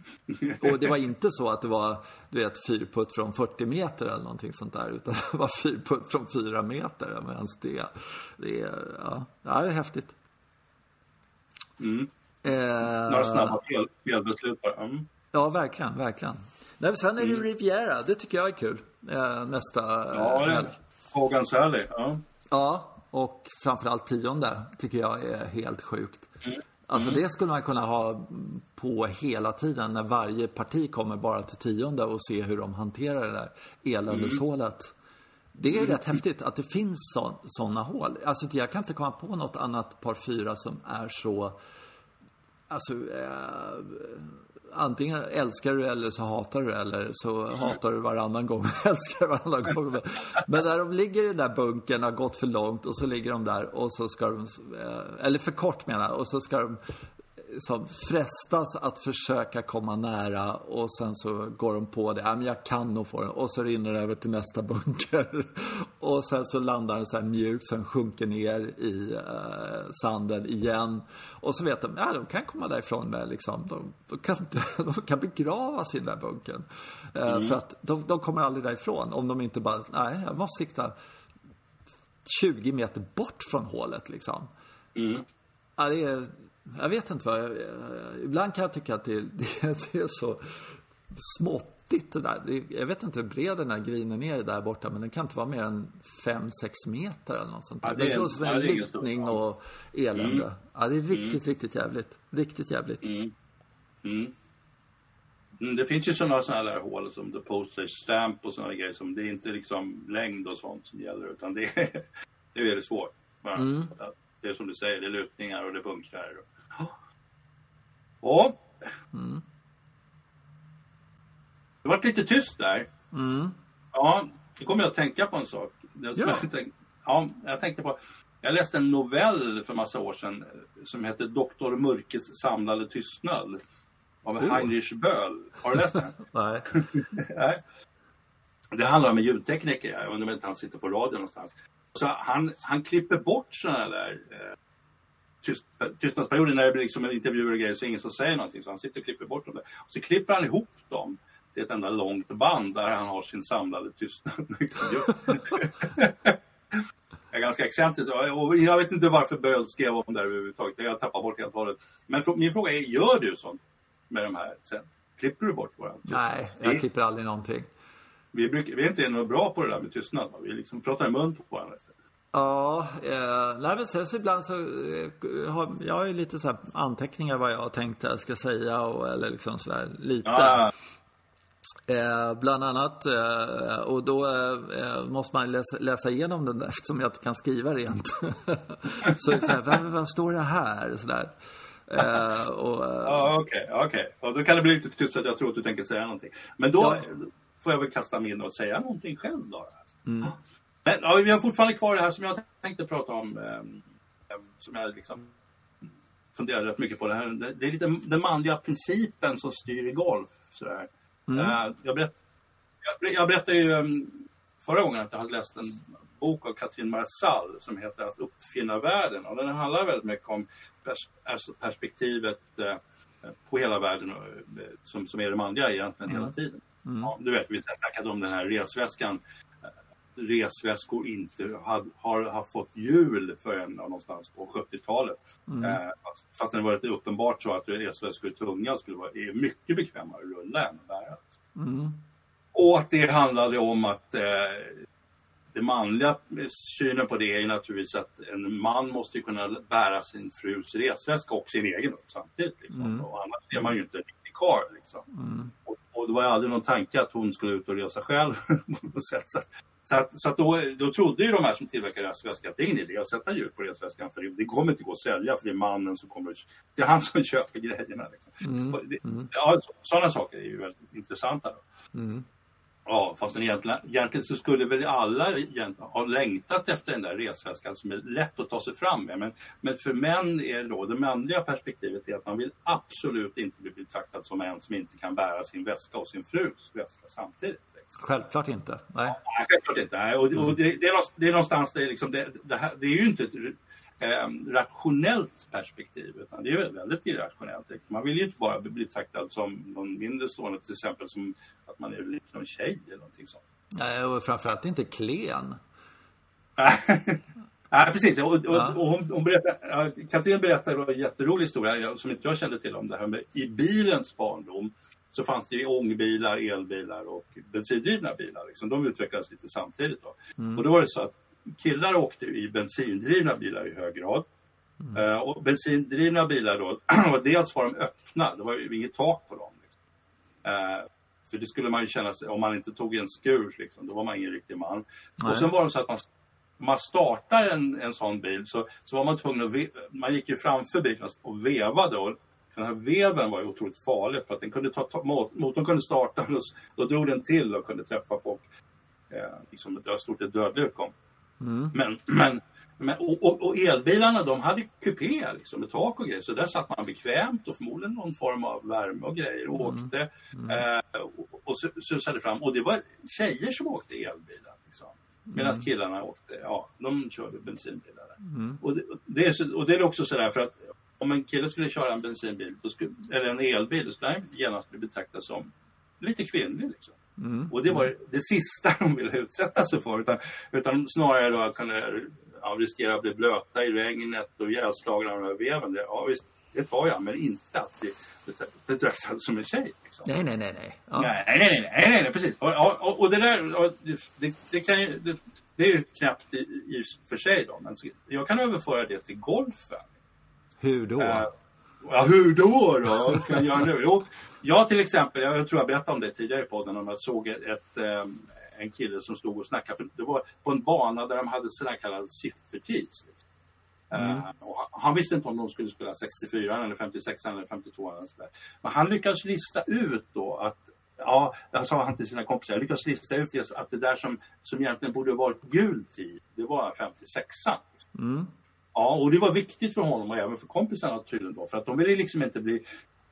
och det var inte så att det var, du vet, fyrputt från 40 meter eller någonting sånt där. Utan det var fyrputt från 4 meter. Men ens det, det ja, det är häftigt. Mm. Eh, Några snabba fel, felbeslut bara. Mm. Ja, verkligen, verkligen. Nej, sen är det mm. Riviera, det tycker jag är kul. Eh, nästa ja, helg. Hogan Sally, ja. Ja, och framförallt tionde tycker jag är helt sjukt. Mm. Alltså mm. det skulle man kunna ha på hela tiden när varje parti kommer bara till tionde och se hur de hanterar det där eländeshålet. Mm. Det är mm. rätt häftigt att det finns sådana hål. Alltså jag kan inte komma på något annat par fyra som är så Alltså eh, antingen älskar du eller så hatar du eller så hatar du varannan gång och älskar varannan gång. Men när de ligger i den där bunkern har gått för långt och så ligger de där och så ska de, eh, eller för kort menar jag, och så ska de som frestas att försöka komma nära och sen så går de på det. Ja, men jag kan nog få den. Och så rinner det över till nästa bunker. Och sen så landar den så här mjukt, sen sjunker ner i eh, sanden igen. Och så vet de, ja de kan komma därifrån med liksom. De, de, kan, de kan begravas i den där bunkern. Eh, mm. För att de, de kommer aldrig därifrån om de inte bara, nej jag måste sikta 20 meter bort från hålet liksom. Mm. Ja, det är jag vet inte vad jag, Ibland kan jag tycka att det, det, det är så småttigt det där. Jag vet inte hur bred den här grinen är där borta men den kan inte vara mer än 5-6 meter eller något sånt där. Ja, det, är, det är så ja, en lutning och elände. Mm. Ja, det är riktigt, mm. riktigt jävligt. Riktigt jävligt. Mm. mm. mm det finns ju sådana sådana där hål som the postage stamp och sådana grejer som det är inte liksom längd och sånt som gäller utan det är, det är väldigt svårt. Mm. Det är som du säger, det är lutningar och det är bunkrar. Ja. Mm. Det var lite tyst där. Mm. Ja, det kommer jag att tänka på en sak. Ja. Jag, tänkte, ja, jag tänkte på, jag läste en novell för massa år sedan som heter Doktor Mörkets samlade tystnad. Av oh. Heinrich Böll. Har du läst den? Nej. Nej. Det handlar om en ljudtekniker. Jag undrar om inte han sitter på radio någonstans. Så han, han klipper bort sådana där eh, tyst, tystnadsperioder när det blir liksom intervjuer och grejer så är ingen som säger någonting. Så han sitter och klipper bort dem där. Och så klipper han ihop dem till ett enda långt band där han har sin samlade tystnad. är ganska excentriskt. Och jag vet inte varför Böld skrev om det här överhuvudtaget. Jag tappar bort helt och hållet. Men min fråga är, gör du sånt med de här sen? Klipper du bort våran Nej, jag klipper aldrig någonting. Vi, brukar, vi är inte något bra på det där med tystnad. Va? Vi liksom pratar i mun på varandra. Ja, eh, nej, men sen så ibland så eh, har jag ju lite så anteckningar vad jag har tänkt jag ska säga och, eller liksom sådär lite. Ja. Eh, bland annat, eh, och då eh, måste man läsa, läsa igenom den där eftersom jag inte kan skriva rent. så så här, vad, vad står det här? Så där. Eh, och, ja, okej, okay, okay. Och då kan det bli lite tyst att jag tror att du tänker säga någonting. Men då ja. får jag väl kasta mig in och säga någonting själv då. Mm. Men ja, vi har fortfarande kvar det här som jag tänkte prata om. Eh, som jag liksom funderar rätt mycket på. Det, här. Det, det är lite den manliga principen som styr i golf. Sådär. Mm. Uh, jag, berätt, jag, jag berättade ju um, förra gången att jag hade läst en bok av Katrin Marsall som heter Att uppfinna världen. Och den handlar väldigt mycket om pers alltså perspektivet uh, på hela världen uh, som, som är det manliga egentligen mm. hela tiden. Mm. Ja, du vet, vi har snackat om den här resväskan resväskor inte had, har, har fått hjul förrän någonstans på 70-talet. Mm. Eh, fast det varit uppenbart så att resväskor är tunga skulle vara är mycket bekvämare att rulla än att bära. Mm. Och att det handlade om att eh, det manliga synen på det är naturligtvis att en man måste kunna bära sin frus resväska och sin egen samtidigt. Liksom. Mm. Och annars är man ju inte en riktig karl. Liksom. Mm. Och, och, det var aldrig någon tanke att hon skulle ut och resa själv på något sätt. Så så, att, så att då, då trodde ju de här som tillverkar resväskor att det är ingen idé att sätta ljud på resväskan för det kommer inte gå att sälja för det är mannen som kommer Det är han som köper grejerna. Liksom. Mm. Det, mm. ja, sådana saker är ju väldigt intressanta. Mm. Ja, fast egentligen, egentligen så skulle väl alla ha längtat efter den där resväskan som är lätt att ta sig fram med. Men, men för män är det då, det manliga perspektivet är att man vill absolut inte bli betraktad som en som inte kan bära sin väska och sin frus väska samtidigt. Självklart inte. Nej självklart inte. Nej. Och, och det, det, är det är någonstans, det är, liksom, det, det, här, det är ju inte ett eh, rationellt perspektiv utan det är väldigt irrationellt. Man vill ju inte bara bli betraktad som någon mindre stående till exempel som att man är lik någon tjej eller någonting sånt. Nej, och framförallt inte klen. Nej, precis. Och, och, ja. och hon, hon berättar, Katrin berättade en jätterolig historia som inte jag kände till om det här med i bilens barndom så fanns det ju ångbilar, elbilar och bensindrivna bilar. Liksom. De utvecklades lite samtidigt. Då. Mm. Och då var det så att killar åkte i bensindrivna bilar i hög grad. Mm. Uh, och bensindrivna bilar då, dels var de öppna, det var ju inget tak på dem. Liksom. Uh, för det skulle man ju känna sig, om man inte tog en skur, liksom, då var man ingen riktig man. Nej. Och sen var det så att man man startar en, en sån bil så, så var man tvungen att, man gick ju framför bilen och vevade och den här veven var ju otroligt farlig för att den kunde ta, ta motorn kunde starta och då drog den till och kunde träffa folk. Eh, liksom ett stort ett dödlig utgång. Mm. Men, men, men och, och, och, elbilarna de hade kupé liksom, med tak och grejer så där satt man bekvämt och förmodligen någon form av värme och grejer och mm. åkte mm. eh, och, och susade fram. Och det var tjejer som åkte elbilar. Liksom. Medan mm. killarna åkte, ja, de körde bensinbilar. Mm. Och, det, det är så, och det är också sådär för att om en kille skulle köra en bensinbil skulle, eller en elbil då skulle han genast bli betraktad som lite kvinnlig. Liksom. Mm. Och det var det sista de ville utsätta sig för. Utan, utan snarare då kunna ja, riskera att bli blöta i regnet och ihjälslagna av veven. Ja, visst, det tar jag, men inte att bli betraktad som en tjej. Liksom. Nej, nej, nej. Nej, ja. nej, nej, nej, nej, nej, nej, precis. Och, och, och det där, och det, det, kan ju, det, det är ju knappt i, i för sig då. Men jag kan överföra det till golfen. Hur då? Uh, ja, hur då då? Vad ska jag göra nu? Jo, jag till exempel, jag tror jag berättade om det tidigare i podden, om jag såg ett, um, en kille som stod och snackade. För det var på en bana där de hade sådana kallade siffertids. Mm. Uh, han visste inte om de skulle spela 64 eller 56 eller 52 eller sådär. Men han lyckades lista ut då att Ja, jag sa han till sina kompisar, jag lyckades lista ut det, att det där som, som egentligen borde varit gul tid, det var 56 mm. Ja, och det var viktigt för honom och även för kompisarna tydligen då. För att de ville liksom inte bli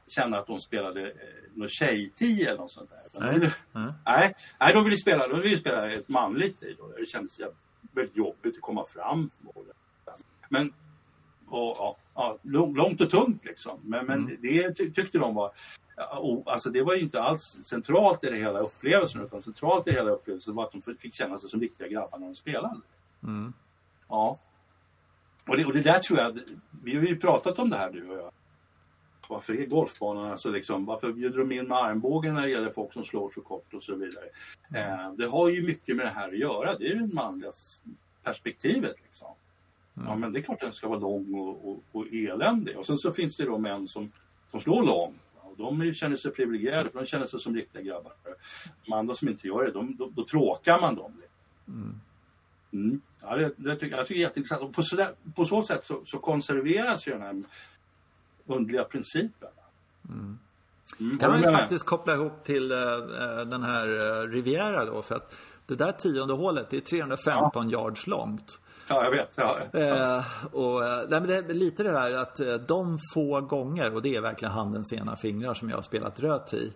känna att de spelade eh, någon tjejtio eller något sånt där. Nej. Ville, mm. nej, nej, de ville spela, de ville spela ett manligt tid. Det kändes väldigt jobbigt att komma fram. Men och ja, ja, långt och tungt liksom. Men, men mm. det ty tyckte de var och, alltså det var ju inte alls centralt i det hela upplevelsen utan centralt i hela upplevelsen var att de fick känna sig som riktiga grabbar när de spelade. Mm. Ja. Och det, och det där tror jag, vi har ju pratat om det här du och jag. Varför är golfbanan alltså liksom, varför bjuder de in med armbågen när det gäller folk som slår så kort och så vidare. Mm. Eh, det har ju mycket med det här att göra, det är det manliga perspektivet liksom. Mm. Ja men det är klart den ska vara lång och, och, och eländig. Och sen så finns det då män som, som slår långt de känner sig privilegierade, för de känner sig som riktiga grabbar. De andra som inte gör det, de, då, då tråkar man dem. Mm. Mm. Ja, det, det, tycker, jag tycker är jätteintressant. Och på, så, där, på så sätt så, så, konserveras ju den här underliga principen. Mm. Mm, kan man ju faktiskt koppla ihop till uh, den här uh, Riviera då för att det där tionde hålet det är 315 ja. yards långt. Ja, jag vet. Ja, ja. Eh, och, nej, men det är lite det där att de få gånger, och det är verkligen handens ena fingrar som jag har spelat röt i.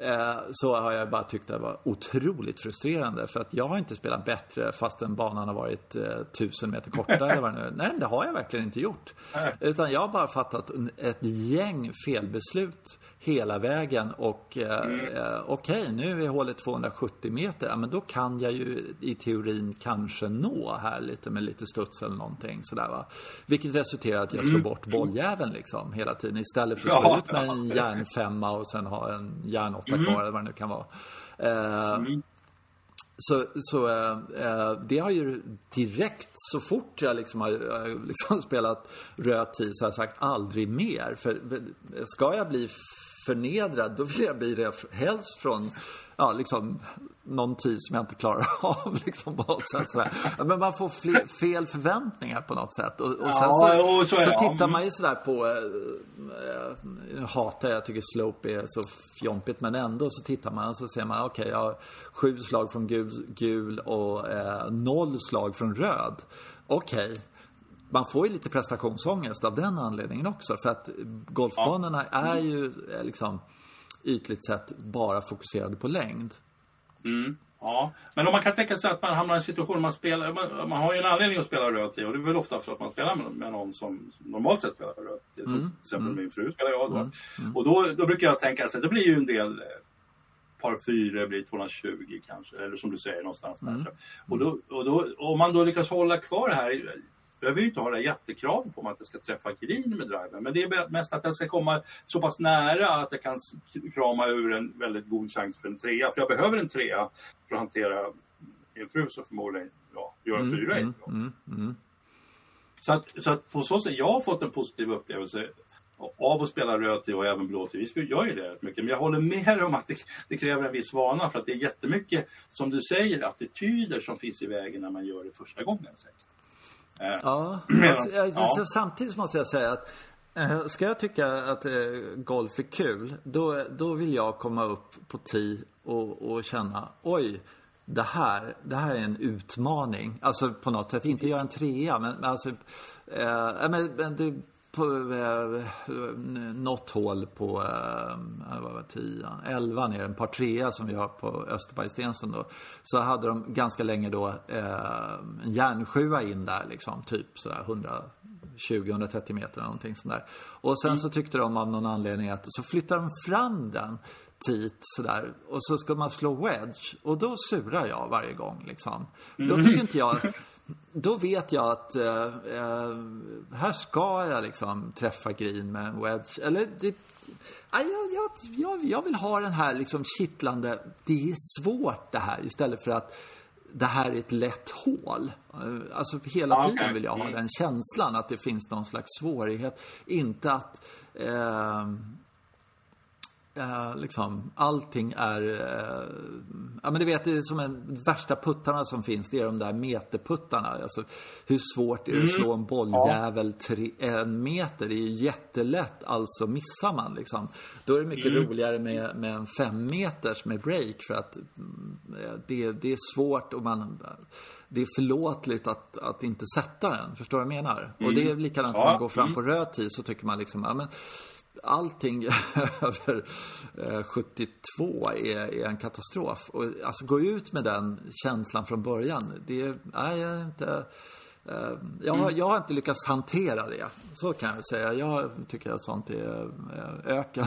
Eh, så har jag bara tyckt det var otroligt frustrerande. För att jag har inte spelat bättre fastän banan har varit eh, tusen meter kortare eller vad det nu Nej, det har jag verkligen inte gjort. Utan jag har bara fattat ett gäng felbeslut hela vägen och eh, mm. eh, okej, okay, nu är hålet 270 meter. Ja, men då kan jag ju i teorin kanske nå här lite med lite studs eller någonting sådär va. Vilket resulterar att jag slår mm. bort bolljäveln liksom hela tiden istället för att slå ja, ut med en järnfemma och sen ha en järnåtta mm. kvar eller vad det nu kan vara. Eh, mm. Så, så äh, det har ju direkt så fort jag liksom har liksom spelat röd tid så har jag sagt aldrig mer. För ska jag bli förnedrad, då vill jag bli det helst från ja, liksom, någon tid som jag inte klarar av. Liksom, på något sätt, sådär. Men man får fler, fel förväntningar på något sätt. Och, och sen ja, så, så, så tittar man ju sådär på, äh, hatar jag, tycker slope är så fjompigt, men ändå så tittar man och så ser man, okej, okay, jag har sju slag från gul, gul och äh, noll slag från röd. Okej, okay man får ju lite prestationsångest av den anledningen också. För att golfbanorna ja. är ju eh, liksom ytligt sett bara fokuserade på längd. Mm. Ja, men om man kan tänka sig att man hamnar i en situation man spelar, man, man har ju en anledning att spela rött i och det är väl ofta för att man spelar med, med någon som normalt sett spelar rött i. Mm. Till exempel mm. min fru spelar jag då. Mm. Mm. Och då, då brukar jag tänka, alltså, det blir ju en del eh, par fyra blir 220 kanske, eller som du säger någonstans. Mm. Och, då, och då, om man då lyckas hålla kvar det här behöver ju inte ha det jättekravet på mig att det ska träffa green med driven. Men det är mest att den ska komma så pass nära att jag kan krama ur en väldigt god chans för en trea. För jag behöver en trea för att hantera min fru som förmodligen ja, gör en mm, fyra mm, mm, mm, Så att, så att på så sätt, jag har fått en positiv upplevelse av att spela röd och även blå till. Vi gör ju det rätt mycket. Men jag håller med om att det, det, kräver en viss vana för att det är jättemycket, som du säger, attityder som finns i vägen när man gör det första gången. Säkert. Ja, alltså, ja. samtidigt måste jag säga att eh, Ska jag tycka att eh, golf är kul, då, då vill jag komma upp på tee och, och känna, oj, det här, det här är en utmaning. Alltså på något sätt, inte göra en trea, men, men alltså, eh, men, men det, på eh, något hål på eh, vad var tio, 11 ner, en par trea som vi har på Österbergstensen då. Så hade de ganska länge då eh, en järnsjua in där liksom, typ sådär 120-130 meter eller någonting sånt där. Och sen mm. så tyckte de av någon anledning att så flyttade de fram den tit sådär och så ska man slå wedge och då surar jag varje gång liksom. Mm. Då tycker inte jag då vet jag att eh, eh, här ska jag liksom träffa green med en wedge. Eller det, jag, jag, jag, jag vill ha den här liksom kittlande, det är svårt det här istället för att det här är ett lätt hål. Alltså hela tiden vill jag ha mm. den känslan att det finns någon slags svårighet. Inte att eh, Uh, liksom, allting är... Uh, ja men du vet, det är som en värsta puttarna som finns, det är de där meterputtarna. Alltså, hur svårt är det att mm. slå en bolljävel tre, en meter? Det är ju jättelätt, alltså missar man liksom. Då är det mycket mm. roligare med, med en fem meters med break för att uh, det, det är svårt och man... Det är förlåtligt att, att inte sätta den, förstår du vad jag menar? Mm. Och det är likadant ja. om man går fram på mm. röd tid så tycker man liksom, ja men allting över 72 eh, är, är, en katastrof. Och alltså gå ut med den känslan från början, det är jag inte... Eh, jag, har, jag har inte lyckats hantera det. Så kan jag säga. Jag tycker att sånt är öken.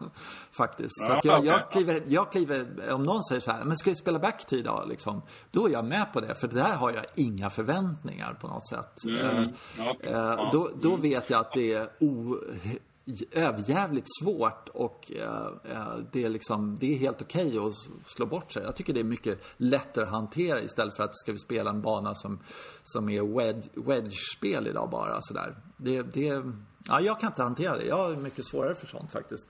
Faktiskt. Ja, jag, okay. jag, kliver, jag kliver, om någon säger så här, men ska vi spela backtid då? Liksom, då är jag med på det. För där har jag inga förväntningar på något sätt. Mm. Okay. Då, då mm. vet jag att det är o, överjävligt svårt och eh, eh, det, är liksom, det är helt okej okay att slå bort sig. Jag tycker det är mycket lättare att hantera istället för att ska vi spela en bana som, som är wedge-spel idag bara sådär. Det, det, ja, jag kan inte hantera det. Jag är mycket svårare för sånt faktiskt.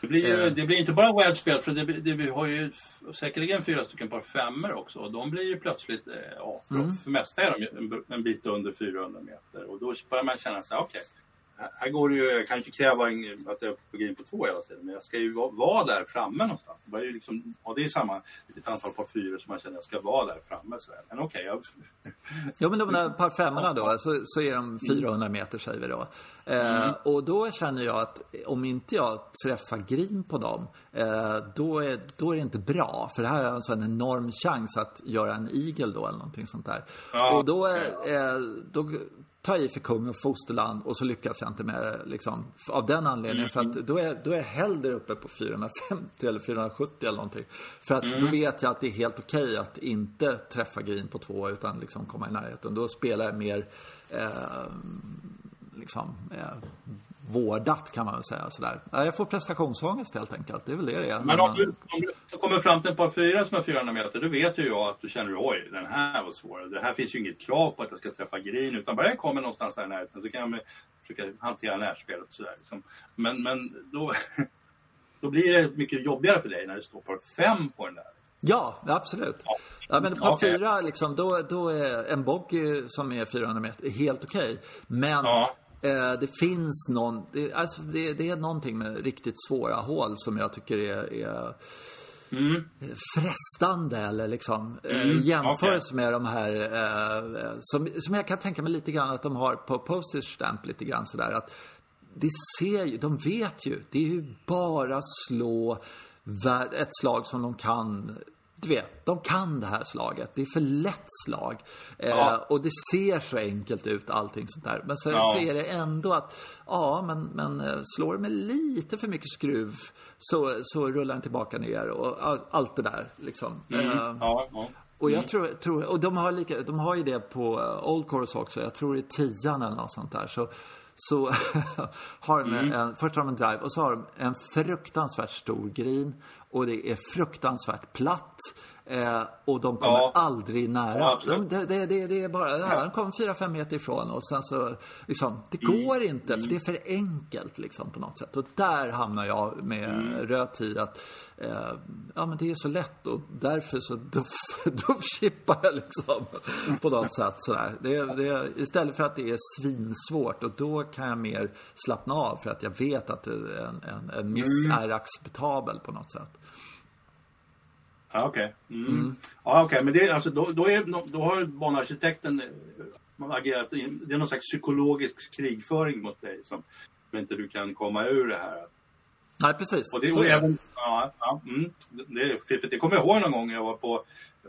Det blir, ju, eh. det blir inte bara wedge-spel för det, det, vi har ju säkerligen fyra stycken par femmor också och de blir ju plötsligt, ja, för, mm. för mesta är de en, en bit under 400 meter och då börjar man känna sig okej, okay, här går det ju, jag kan inte kräva att jag får gå in på två hela tiden, men jag ska ju vara, vara där framme någonstans. Det, är ju liksom, och det är samma, ett antal par fyror som man känner jag ska vara där framme. Så Men okej. Okay, jag... Ja, men de där par femmorna då, så, så är de 400 meter säger vi då. Eh, mm. och då känner jag att om inte jag träffar green på dem, eh, då, är, då är det inte bra. För det här är alltså en enorm chans att göra en eagle då eller någonting sånt där. Ja, och då, eh, då ta i för kung och fosterland och så lyckas jag inte med det liksom, av den anledningen. Mm. För att då är, då är jag hellre uppe på 450 eller 470 eller någonting. För att mm. då vet jag att det är helt okej okay att inte träffa green på två utan liksom komma i närheten. Då spelar jag mer eh, liksom, eh, vårdat kan man väl säga. Sådär. Jag får prestationsångest helt enkelt. Det är väl det det är. Men om du, om du kommer fram till ett par fyra som är 400 meter, då vet ju jag att du känner oj, den här var svår. Det här finns ju inget krav på att jag ska träffa green, utan bara jag kommer någonstans där i närheten så kan jag försöka hantera närspelet sådär. Liksom. Men, men då, då blir det mycket jobbigare för dig när det står par fem på den där. Ja, absolut. Ja. Ja, men par okay. fyra, liksom, då, då är en bogey som är 400 meter helt okej. Okay. Men ja. Eh, det finns någon, det, alltså det, det, är någonting med riktigt svåra hål som jag tycker är, är mm. frestande eller liksom eh, mm, jämförelse okay. med de här eh, som, som jag kan tänka mig lite grann att de har på postage stamp lite grann sådär att det ser ju, de vet ju, det är ju bara slå ett slag som de kan du vet, de kan det här slaget. Det är för lätt slag. Eh, ja. Eh, och det ser så enkelt ut allting sånt där. Men så, ja. så är det ändå att, ja men, men eh, slår det med lite för mycket skruv så, så rullar den tillbaka ner och all, allt det där liksom. Mm. Eh, ja, och jag mm. tror, tror, och de har, lika, de har ju det på eh, Old Course också. Jag tror det är tian eller något sånt där. Så, så har de mm. en, först har de en drive och så har de en fruktansvärt stor green och det är fruktansvärt platt. Eh, och de kommer ja. aldrig nära. De, det, det, det, är bara, ja, de kommer 4-5 meter ifrån och sen så, liksom, det mm. går inte för det är för enkelt liksom på något sätt. Och där hamnar jag med mm. röd tid att, eh, ja men det är så lätt och därför så duff-chippar jag liksom på något sätt sådär. Det, det, istället för att det är svinsvårt och då kan jag mer slappna av för att jag vet att en, en, en miss mm. är acceptabel på något sätt. Ja, okej. Okay. Mm. mm. Ja, okay. men det, alltså, då, då, är, då har banarkitekten man agerat, det är någon slags psykologisk krigföring mot dig som inte du kan komma ur det här. Nej, precis. Och det, och även, ja, ja, mm, det, för det kommer jag ihåg någon gång jag var på,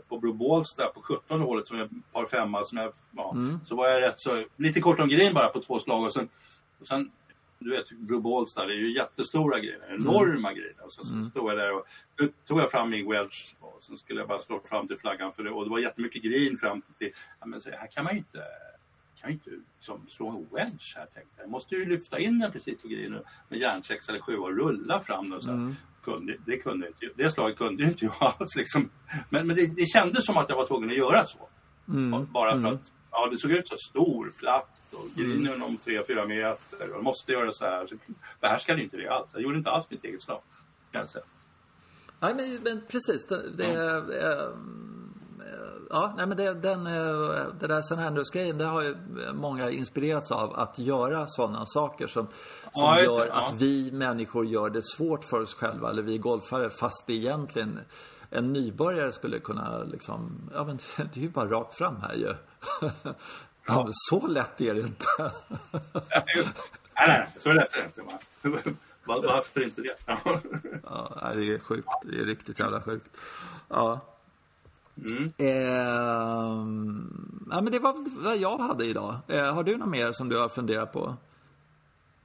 på Balls där på 17 hålet som är par femma. Som jag, ja, mm. Så var jag rätt så, lite kort om green bara på två slag och sen, och sen du vet, Balls där, det är ju jättestora grejer, enorma mm. grejer. Och så, så mm. stod jag där och nu tog jag fram min wedge och sen skulle jag bara slå fram till flaggan för det och det var jättemycket green fram till, ja men så här kan man ju inte kan ju inte liksom, slå en wedge här tänkte jag. Jag måste ju lyfta in den precis på green med järnsex eller sju och rulla fram den. Så mm. kunde, det, kunde inte, det slaget kunde inte jag alls liksom. Men, men det, det kändes som att jag var tvungen att göra så. Mm. Bara för mm. att ja, det såg ut så stor, platt och grinen mm. om tre, fyra meter och måste göra så här. Så behärskade inte det alls. Jag gjorde inte alls mitt eget slag. Kan jag. Nej men, men precis. Det, det, ja. Äh, ja, nej men det, den, eh, det där St. Andrews-grejen, det har ju många inspirerats av att göra sådana saker som, som ja, gör ja. att vi människor gör det svårt för oss själva, eller vi golfare, fast det egentligen en nybörjare skulle kunna liksom, ja men det är ju bara rakt fram här ju. Ja, så lätt är det inte. nej, nej, så lätt är det inte. Varför inte det? ja, det är sjukt. Det är riktigt jävla sjukt. Ja. Mm. Eh, ja, men det var vad jag hade idag. Eh, har du något mer som du har funderat på?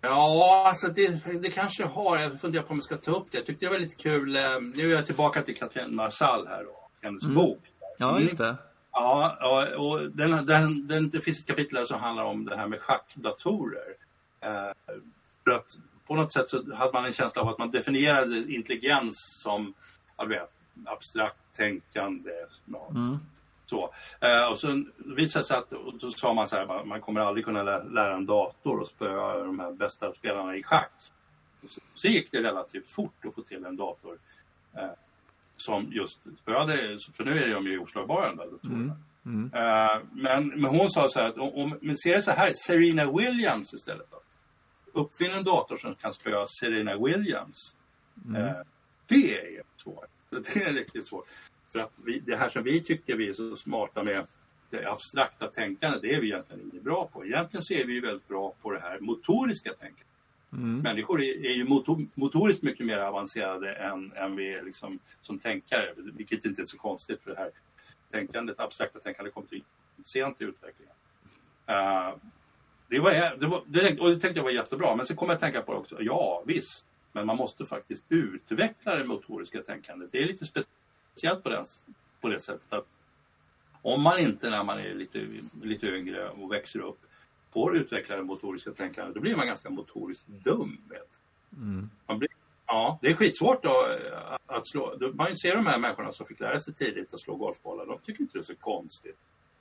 Ja, alltså det, det kanske jag har. Jag funderar på om jag ska ta upp det. Jag tyckte det var lite kul. Eh, nu är jag tillbaka till Katrin Marsall här och hennes mm. bok. Ja, just det. Ja, och den, den, den, det finns ett kapitel som handlar om det här med schackdatorer. Eh, för att på något sätt så hade man en känsla av att man definierade intelligens som jag vet, abstrakt tänkande. Mm. Så. Eh, och så visade sig att, och då sa man så här, man kommer aldrig kunna lära, lära en dator att spöa de här bästa spelarna i schack. Så, så gick det relativt fort att få till en dator eh, som just spöade, för nu är de ju oslagbara de där datorerna. Mm. Eh, men, men hon sa så här att om, men ser det så här, Serena Williams istället då? Uppfinn en dator som kan spöa Serena Williams. Mm. Eh, det är svårt. Det är riktigt svårt. För att vi, det här som vi tycker vi är så smarta med det abstrakta tänkandet, det är vi egentligen inte bra på. Egentligen så är vi väldigt bra på det här motoriska tänkandet. Mm. Människor är, är ju motor, motoriskt mycket mer avancerade än, än vi är liksom, som tänkare, vilket inte är så konstigt för det här tänkandet, abstrakta tänkandet kommer till sent i utvecklingen. Uh, det, var, det, var, det, och det tänkte jag var jättebra, men så kom jag att tänka på det också, ja visst, men man måste faktiskt utveckla det motoriska tänkandet. Det är lite speciellt på, den, på det sättet att om man inte när man är lite, lite yngre och växer upp får utveckla det motoriska tänkandet, då blir man ganska motoriskt dum. Mm. Man blir, ja, det är skitsvårt då, att slå. Man ser de här människorna som fick lära sig tidigt att slå golfbollar, de tycker inte det är så konstigt.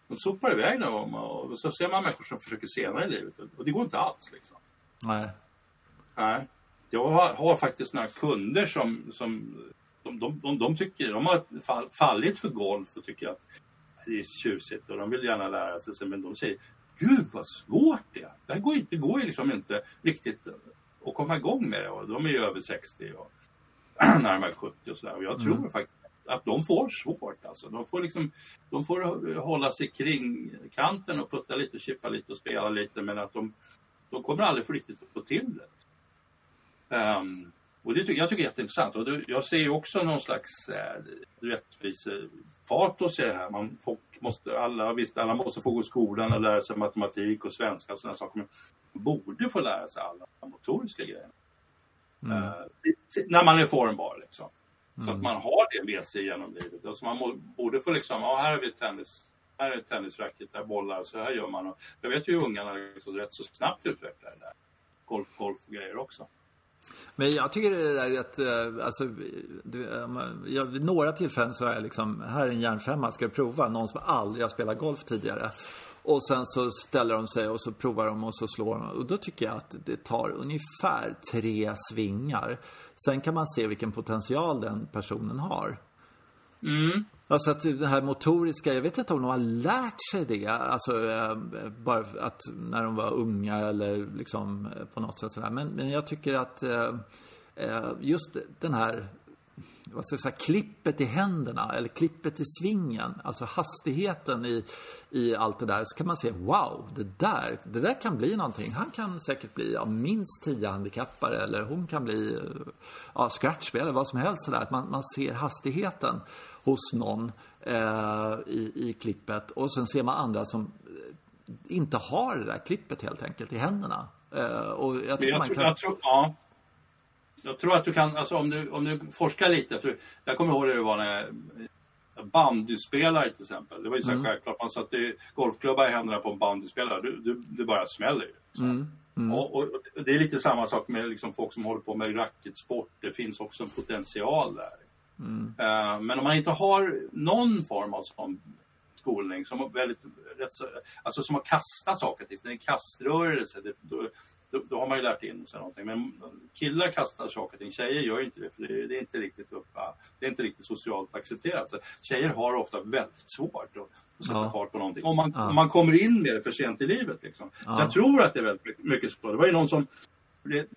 De sopar iväg dem och så ser man människor som försöker senare i livet och det går inte alls. Liksom. Nej. Nej. Jag har, har faktiskt några kunder som, som de, de, de, de, tycker, de har fallit för golf och tycker att det är tjusigt och de vill gärna lära sig. Men de säger, gud vad svårt det är. Det går, det går ju liksom inte riktigt att komma igång med det. Och de är ju över 60 och närmare 70 och sådär. Och jag tror mm. faktiskt att de får svårt. Alltså. De, får liksom, de får hålla sig kring kanten och putta lite, chippa lite och spela lite. Men att de, de kommer aldrig få riktigt få till det. Um, och det tycker jag tycker är jätteintressant. Och det, jag ser ju också någon slags eh, rättvisepatos i det här. Man, folk måste, alla, visst, alla måste få gå i skolan och lära sig matematik och svenska och sådana saker. Men borde få lära sig alla motoriska grejer. Mm. Uh, när man är formbar liksom. Mm. Så att man har det med sig genom livet. Alltså man må, borde få liksom, ja här har vi tennis, här är tennisracket, där bollar, så här gör man. Och jag vet ju ungarna liksom rätt så snabbt utvecklar det där. Golf, golf och grejer också. Men jag tycker det där är att, eh, alltså, du, eh, jag, vid några tillfällen så är jag liksom, här är en järnfemma, ska jag prova? Någon som aldrig har spelat golf tidigare. Och sen så ställer de sig och så provar de och så slår de. Och då tycker jag att det tar ungefär tre svingar. Sen kan man se vilken potential den personen har. Mm. Alltså att det här motoriska, jag vet inte om de har lärt sig det. Alltså eh, bara att när de var unga eller liksom eh, på något sätt sådär. Men, men jag tycker att eh, eh, just den här vad ska jag säga, klippet i händerna eller klippet i svingen, alltså hastigheten i, i allt det där, så kan man se wow, det där, det där kan bli någonting. Han kan säkert bli ja, minst tio-handikappare eller hon kan bli eh, ja, scratchspelare, vad som helst sådär. Att man, man ser hastigheten hos någon eh, i, i klippet och sen ser man andra som eh, inte har det där klippet helt enkelt i händerna. Eh, och jag tror, jag, man kan... jag, tror, ja. jag tror att du kan, alltså om du, om du forskar lite, för jag kommer ihåg hur det var när bandyspelare till exempel. Det var ju så mm. självklart, man satte golfklubbar i händerna på en bandyspelare, du, du, du bara smäller ju. Mm. Mm. Och, och, det är lite samma sak med liksom folk som håller på med racketsport. Det finns också en potential där. Mm. Men om man inte har någon form av sån skolning som väldigt, rätt, alltså som har kastat saker till, det är en kaströrelse, det, då, då, då, har man ju lärt in sig någonting. Men killar kastar saker till, tjejer gör inte det för det, det är inte riktigt upp, det är inte riktigt socialt accepterat. Så tjejer har ofta väldigt svårt att sätta ja. fart på någonting. Om man, ja. om man kommer in med det för sent i livet. Liksom. Ja. Så jag tror att det är väldigt mycket så. Det var ju någon som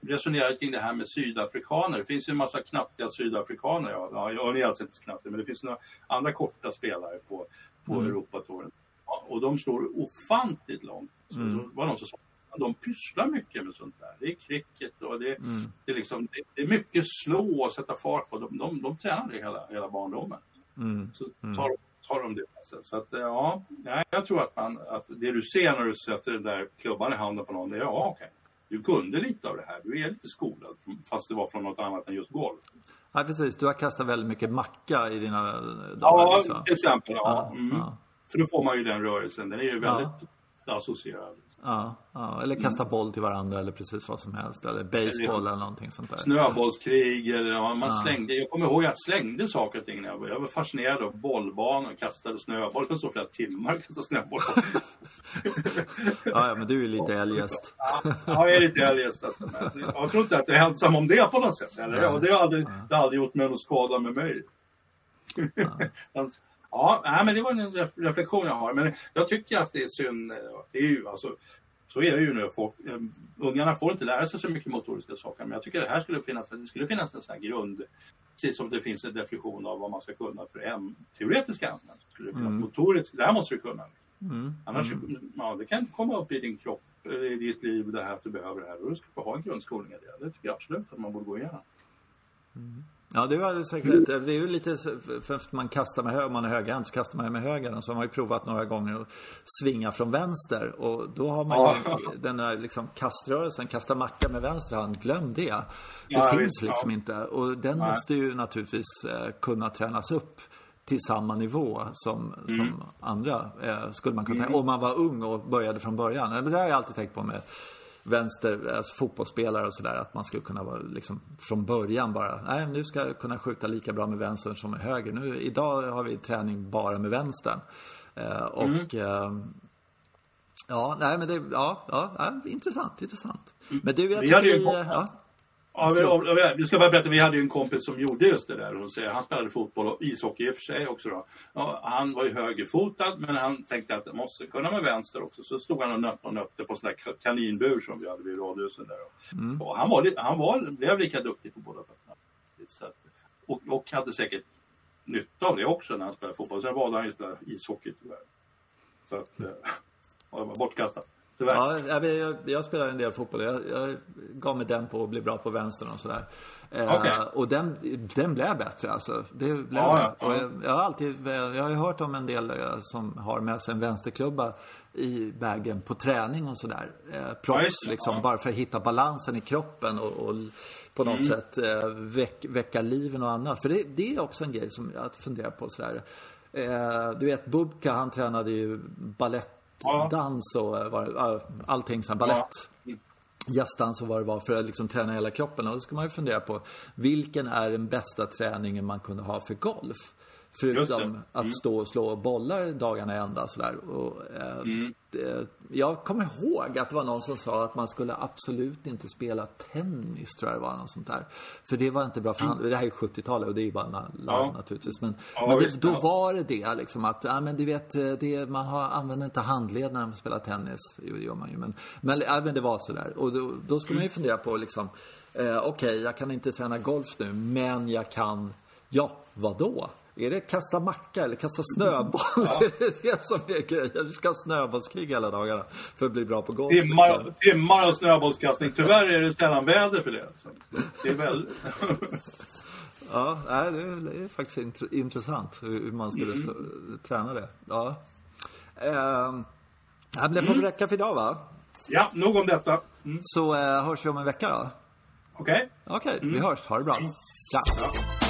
resonerat kring det här med sydafrikaner. Det finns ju en massa knattiga sydafrikaner. Ja, ja jag är alltså inte knattig, men det finns några andra korta spelare på, på mm. Europatouren. Ja, och de slår ofantligt långt. Så, mm. så var någon som sa de pysslar mycket med sånt där. Det är cricket och det, mm. det, är, liksom, det, det, är mycket slå och sätta fart på. De, de, de tränar det hela, hela barndomen. Mm. Så, mm. tar, har de det. Så att, ja, jag tror att, man, att det du ser när du sätter den där klubban i handen på någon, det är ja, okej. Du kunde lite av det här. Du är lite skolad, fast det var från något annat än just golf. Ja, precis. Du har kastat väldigt mycket macka i dina dagar. Ja, till exempel. Ja. ja, mm. ja. För då får man ju den rörelsen. Den är ju väldigt associerad. Ja, ja, eller kasta mm. boll till varandra eller precis vad som helst. Eller baseball eller, eller någonting sånt där. Snöbollskrig eller ja, man ja. slängde. Jag kommer ihåg att jag slängde saker och ting jag var, jag var fascinerad av bollbanor och kastade snöboll. Jag stå flera timmar och kastade snöboll. ja, men du är lite eljest. ja, jag är lite eljest. Alltså. Jag tror inte att jag är ensam om det på något sätt. Eller? Ja. Det, har aldrig, det har aldrig gjort mig någon skada med mig. Ja. Ja, men det var en reflektion jag har. Men jag tycker att det är synd. Det är ju alltså, så är det ju nu. Folk, eh, ungarna får inte lära sig så mycket motoriska saker. Men jag tycker att det här skulle finnas, det skulle finnas en sån här grund. Precis som det finns en definition av vad man ska kunna för en teoretiska ämnen. Skulle det finnas mm. motorisk, det här måste du kunna. Mm. Annars, mm. Ja, det kan komma upp i din kropp, i ditt liv, det här att du behöver det här. Och du ska få ha en grundskolning i det. Det tycker jag absolut att man borde gå igenom. Mm. Ja, det var säkert rätt. Det är ju lite, för att man kastar med höger, man är högerhänt så kastar man med höger. Så har man ju provat några gånger att svinga från vänster. Och då har man ju ja. den där liksom kaströrelsen, kasta macka med vänster hand, glöm det. Det ja, finns visst, liksom ja. inte. Och den Nej. måste ju naturligtvis eh, kunna tränas upp till samma nivå som, mm. som andra. Eh, skulle man kunna mm. Om man var ung och började från början. Det har jag alltid tänkt på med vänster, alltså fotbollsspelare och sådär. Att man skulle kunna vara liksom från början bara, nej nu ska jag kunna skjuta lika bra med vänster som med höger. Nu, idag har vi träning bara med vänstern. Eh, och mm. eh, Ja, nej men det, ja, ja, ja intressant, intressant. Men du, jag tycker vi... Ja. Ja, vi, vi ska bara berätta, vi hade ju en kompis som gjorde just det där. Hon säger, han spelade fotboll och ishockey i och för sig också. Då. Ja, han var ju högerfotad men han tänkte att det måste kunna med vänster också. Så stod han och nötte och nötte på sån där kaninbur som vi hade vid radhuset där. Mm. Och han, var, han var, blev lika duktig på båda fötterna. Att, och, och hade säkert nytta av det också när han spelade fotboll. Sen valde han ju att spela ishockey tyvärr. Så att, mm. det var bortkastat. Tyvärr. Ja, jag, jag, spelar en del fotboll. Jag, jag gav mig den på att bli bra på vänstern och sådär. Eh, okay. och den, den blev bättre alltså. Det blev ja, ja, jag, jag, har alltid, jag har hört om en del eh, som har med sig en vänsterklubba i vägen på träning och sådär. Eh, proffs ja, liksom, bara för att hitta balansen i kroppen och, och på något mm. sätt eh, väck, väcka liven och annat. För det, det, är också en grej som jag funderar på sådär. Eh, du vet Bubka han tränade ju ballett ja. dans och var, allting sånt, balett. Ja. Jazzdans och vad det var för att liksom träna hela kroppen. Och då ska man ju fundera på vilken är den bästa träningen man kunde ha för golf? Förutom mm. att stå och slå bollar dagarna ända sådär. Och, eh, mm. det, jag kommer ihåg att det var någon som sa att man skulle absolut inte spela tennis, tror jag det var. Något sånt där. För det var inte bra för mm. Det här är 70-talet och det är ju bara larm ja. naturligtvis. Men, ja, men det, då var det det liksom att, ja men du vet, det, man har, använder inte handled när man spelar tennis. Jo, det gör man ju. Men, men, ja, men det var sådär. Och då, då skulle man ju fundera på liksom, eh, okej, okay, jag kan inte träna golf nu, men jag kan, ja, vad då? Är det kasta macka eller kasta snöboll? Ja. är det det som är grejen? Vi ska ha snöbollskrig hela dagarna för att bli bra på golf. Timmar, liksom. timmar av snöbollskastning. Tyvärr är det sällan väder för det. Det är väldigt... ja, det är faktiskt intressant hur man skulle mm. träna det. Ja. Eh, det får mm. räcka för idag va? Ja, nog om detta. Mm. Så eh, hörs vi om en vecka då? Okej. Okay. Okej, okay, mm. vi hörs. Ha det bra. Ciao. Ja.